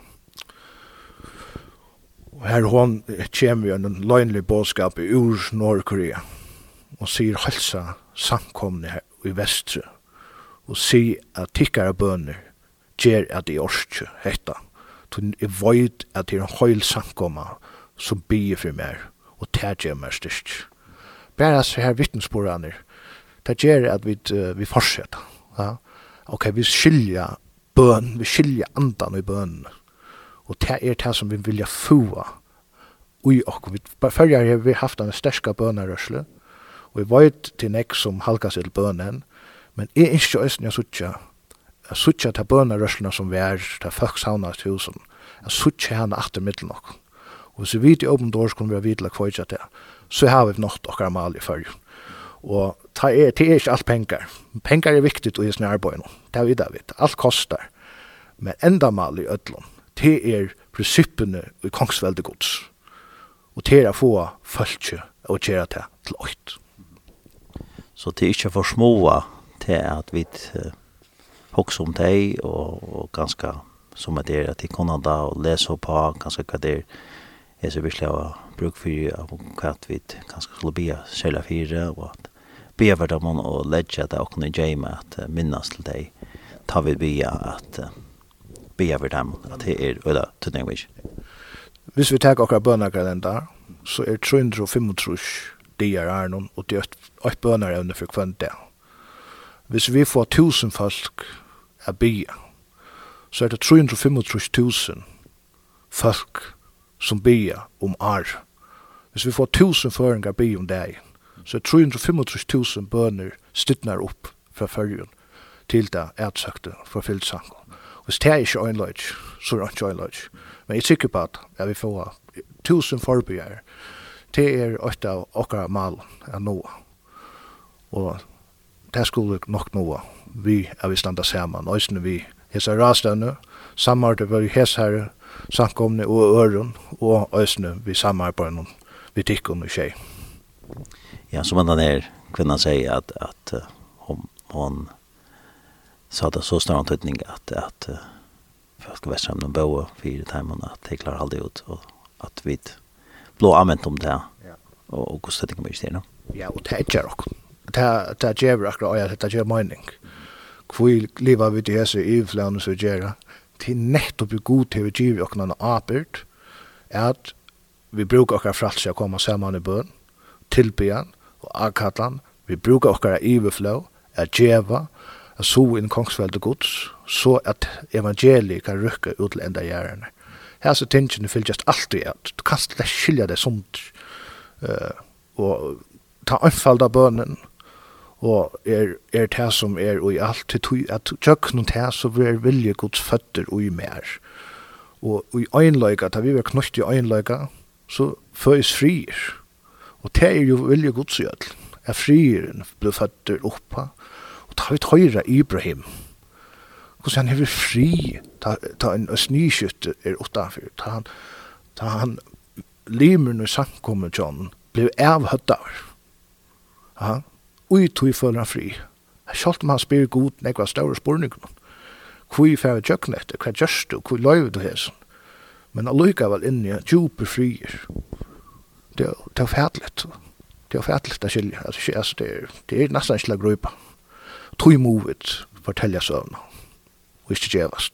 Och här hon kommer ju en lögnlig bådskap i ur Nordkorea och säger hälsa samkomna här i västra och säger att tickare böner ger att det är orske hetta. Tun är void att det är en höjl samkomma som bier för mer och tärger mer styrst. Bara så här vittnesbordaner det gjør at vi, uh, vi fortsetter. Ja? Ok, vi skiljer bøn, vi skiljer andan i bøn. Og det er det som vi vilja få ui okko. Vi fyrir har vi haft en sterska bønarørsle, og vi vet til nek som halka seg til bønen, men jeg ikke øyne jeg sutja, jeg sutja til bønarørsle som vi er, til folk sauna til husen, jeg sutja henne atter middel nok. Og hvis vi vidt i åpen dår skulle vi ha vidla kvaitja til, så har vi nått okkar mal i fyrir. Og ta er, det er ikke alt penger. Penger er viktig i sin arbeid nå. Det er vi det vet. Alt kostar. Men enda mal i ødlom, det er prinsippene i kongsveldet gods. Og det er å få følge og gjøre det til åkt. Så det er ikke for små til at vi hokser om deg og, og ganske som at det er at de kunne da og lese på ganske hva det er er så virkelig å bruke for at vi ganske skulle bli særlig fire og at bever dem og ledja det og kunne gjøre gjemme at minnes til deg ta vi bia at bever dem at det er øyla tøtningvis. Hvis vi tar akkurat bønakalendar, så er 335 dier er noen, og det er et bønar for kvann det. Hvis vi får tusen folk a bia, så er det 335.000 folk som bia om ar. Hvis vi får tusen føringar bia om det, så er 335.000 bøner stytnar opp fra fyrjun til det ætsøkte for sangen. Hvis det er ikke øynløyt, så er det ikke øynløyt. Men jeg er sikker på at jeg vil få tusen forbygjer Det er åtta av okkara mal er noe. Og det skulle nok noe vi er vi standa saman, Øysene vi hesa rastane, samarbeid vi hesa her samkomne og øren, og øysene vi samarbeid vi tikkun og tjei ja, som den här kvinnan sier at, at, att hon, hon sa det så stor antydning at, att för ska västra om boa fire timmen at de klarer aldri ut og at vi blå anvendt om det og, og hvordan det mycket det. Ja, og det är också. Det det är ju också ja, det är ju mening. Hvor livet vi til så i flan så gjør til nettopp god til vi och noen apert at vi brukar också å komme samman i bøn tillbyan og akkallan, vi brukar okkara iverflå, at djeva, at so inn kongsvelde gods, så at evangeliet kan rykka ut til enda gjerne. Her så tingene fylgjast alltid at du kan slett skilja det sunt uh, og ta anfalda bønnen og er, er det som er og i alt til tog at tjøkken det så vil vilje gods føtter og i mer og og i øynløyga, da vi var knust i øynløyga så føys frier Og det er jo veldig godt så gjødel. Jeg frieren ble født oppa, og da har vi tøyre Ibrahim. Hvordan han hever fri, ta, ta en snyskytte er utenfor, ta han, ta han limer når samkommet John, ble avhøttet. Ja, og i tog føler han fri. Selv om han spyr god, nekva større spørninger. Hvor er færre kjøkken etter, hva gjørs du, hvor løyver du hesen? Men han lykker vel inn i djuper frier. Ja det det är färdigt. Det är färdigt att skilja. Alltså alltså det det är nästan inte grupp. Tror ju fortälja sövna. Och inte jävast.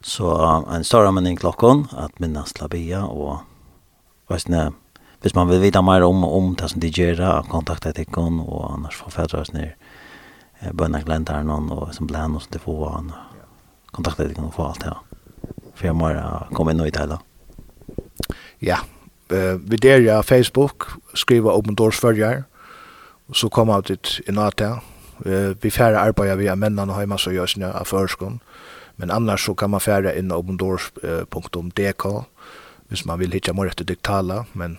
Så en stor anmenning klokken, at minnes labia och vet ni hvis man vil vite mer om om det som de gjør, att kontakta tekon og annars får fædre oss ner bönna gläntar någon og som bland oss det får han kontakta tekon og få alt det här för jag må komme inn og i det hele. Ja, eh videra Facebook, skriva Open Doors Følger, Så kom ut ett i natta. Eh vi færre arbeider via männen hjemme, så görs nu av förskon. Men annars så kan man færre inn opendoors.dk hvis man vil hitta mer etter digitala, men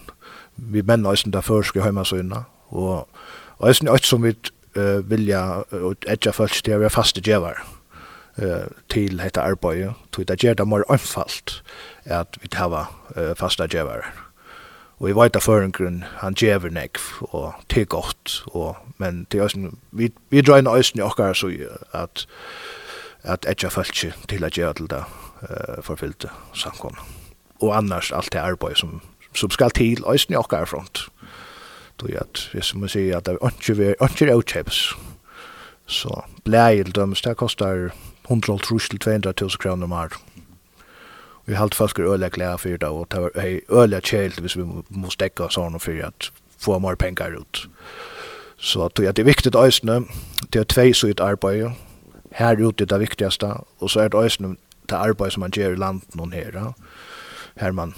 vi män også der där hjemme, så inne Og også är som vi eh vilja och edge först det är fasta gevare eh till hetta arbeiði, det gjør det mer anfalt at vit hava faste gevarar. Og jeg vet at føringren, han djever nekv, og det er godt. Og, men det er også, vi, vi drar inn øyne i okkar, så at, at etja følt til at gjøre til det uh, forfyllte samkomne. Og annars alt det arbeid som, som skal til øyne i okkar front. Då at, hvis man sier at det er ikke utkjeps, så blægildøms, det kostar 100 til 200 000 kroner om året vi halt folk är öliga glada för det och det var öliga kjält hvis vi måste täcka oss honom för att få mer pengar ut. Så att det är viktigt ösne, det är två så ett arbete. Här ute det viktigaste och så är det ösne det arbete som man gör i landet någon här. Här man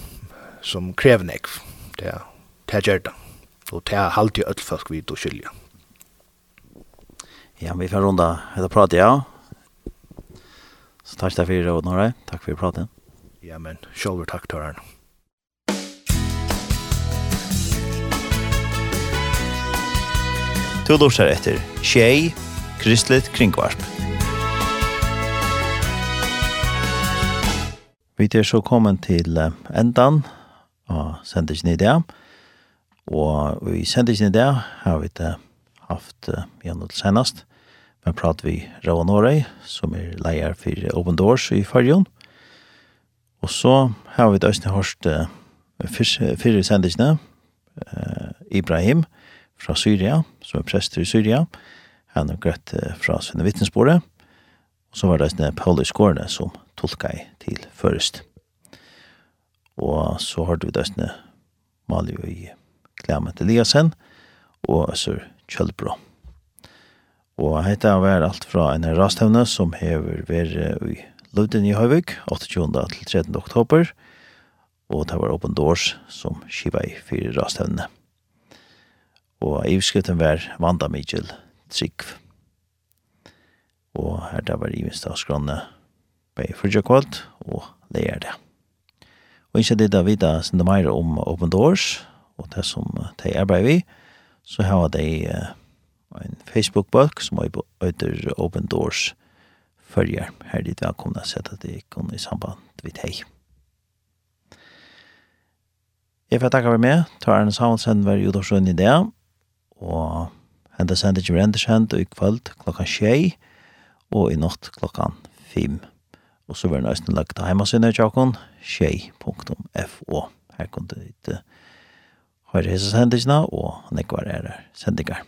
som kräver nek. Det det gör det. Och det är alltid öll folk vid och skilja. Ja, vi får runda. Det pratar ja. Så tack för det, Norre. Tack för pratet. Ja, men sjálfur takk tørren. Du lursar etter Tjei, Kristelig Kringvarp. Vi er så kommet til endan av sendingen i dag. Og i sendingen i dag har vi det haft igjen til senast. Men prater vi Rauan Årøy, som er leier for Open Doors i Farjon. Og Og så har vi døsne hørt uh, fyrre sendisene, uh, Ibrahim fra Syria, som er prester i Syria, han er grøtt uh, fra Svenna Vittnesbordet, og så var det døsne Pauli Skårene som tolka i til først. Og så hørte vi døsne Malio i Klemet Eliasen og Øssur Kjølbro. Og hette vært alt fra en rastevne som hever vært i Løvden i Høyvig, 28. til 13. oktober, og det var Open Doors som skiva i fire rastevne. Og ivskriften var Vanda Mitchell Trygg. Og her det var ivinst av skranne på Fyrtjakvalt og leir det. Og ikke det da vita sinne meir om Open Doors, og det som de arbeider vi, så har de en Facebook-bok som heter Open Doors följer. Här dit välkomna sätt att det kom i samband vid hej. Jeg får takke for meg. Tar en soundsend hver jordagsrønn i det. Og hendet sendet ikke rendersendt i kvöld klokka 6 og i natt klokka 5. Og så var det nøysen lagt til heimasynet i tjokken, tjei.fo. Her kunne du ikke høre hese sendingene, og nekvar er sendinger.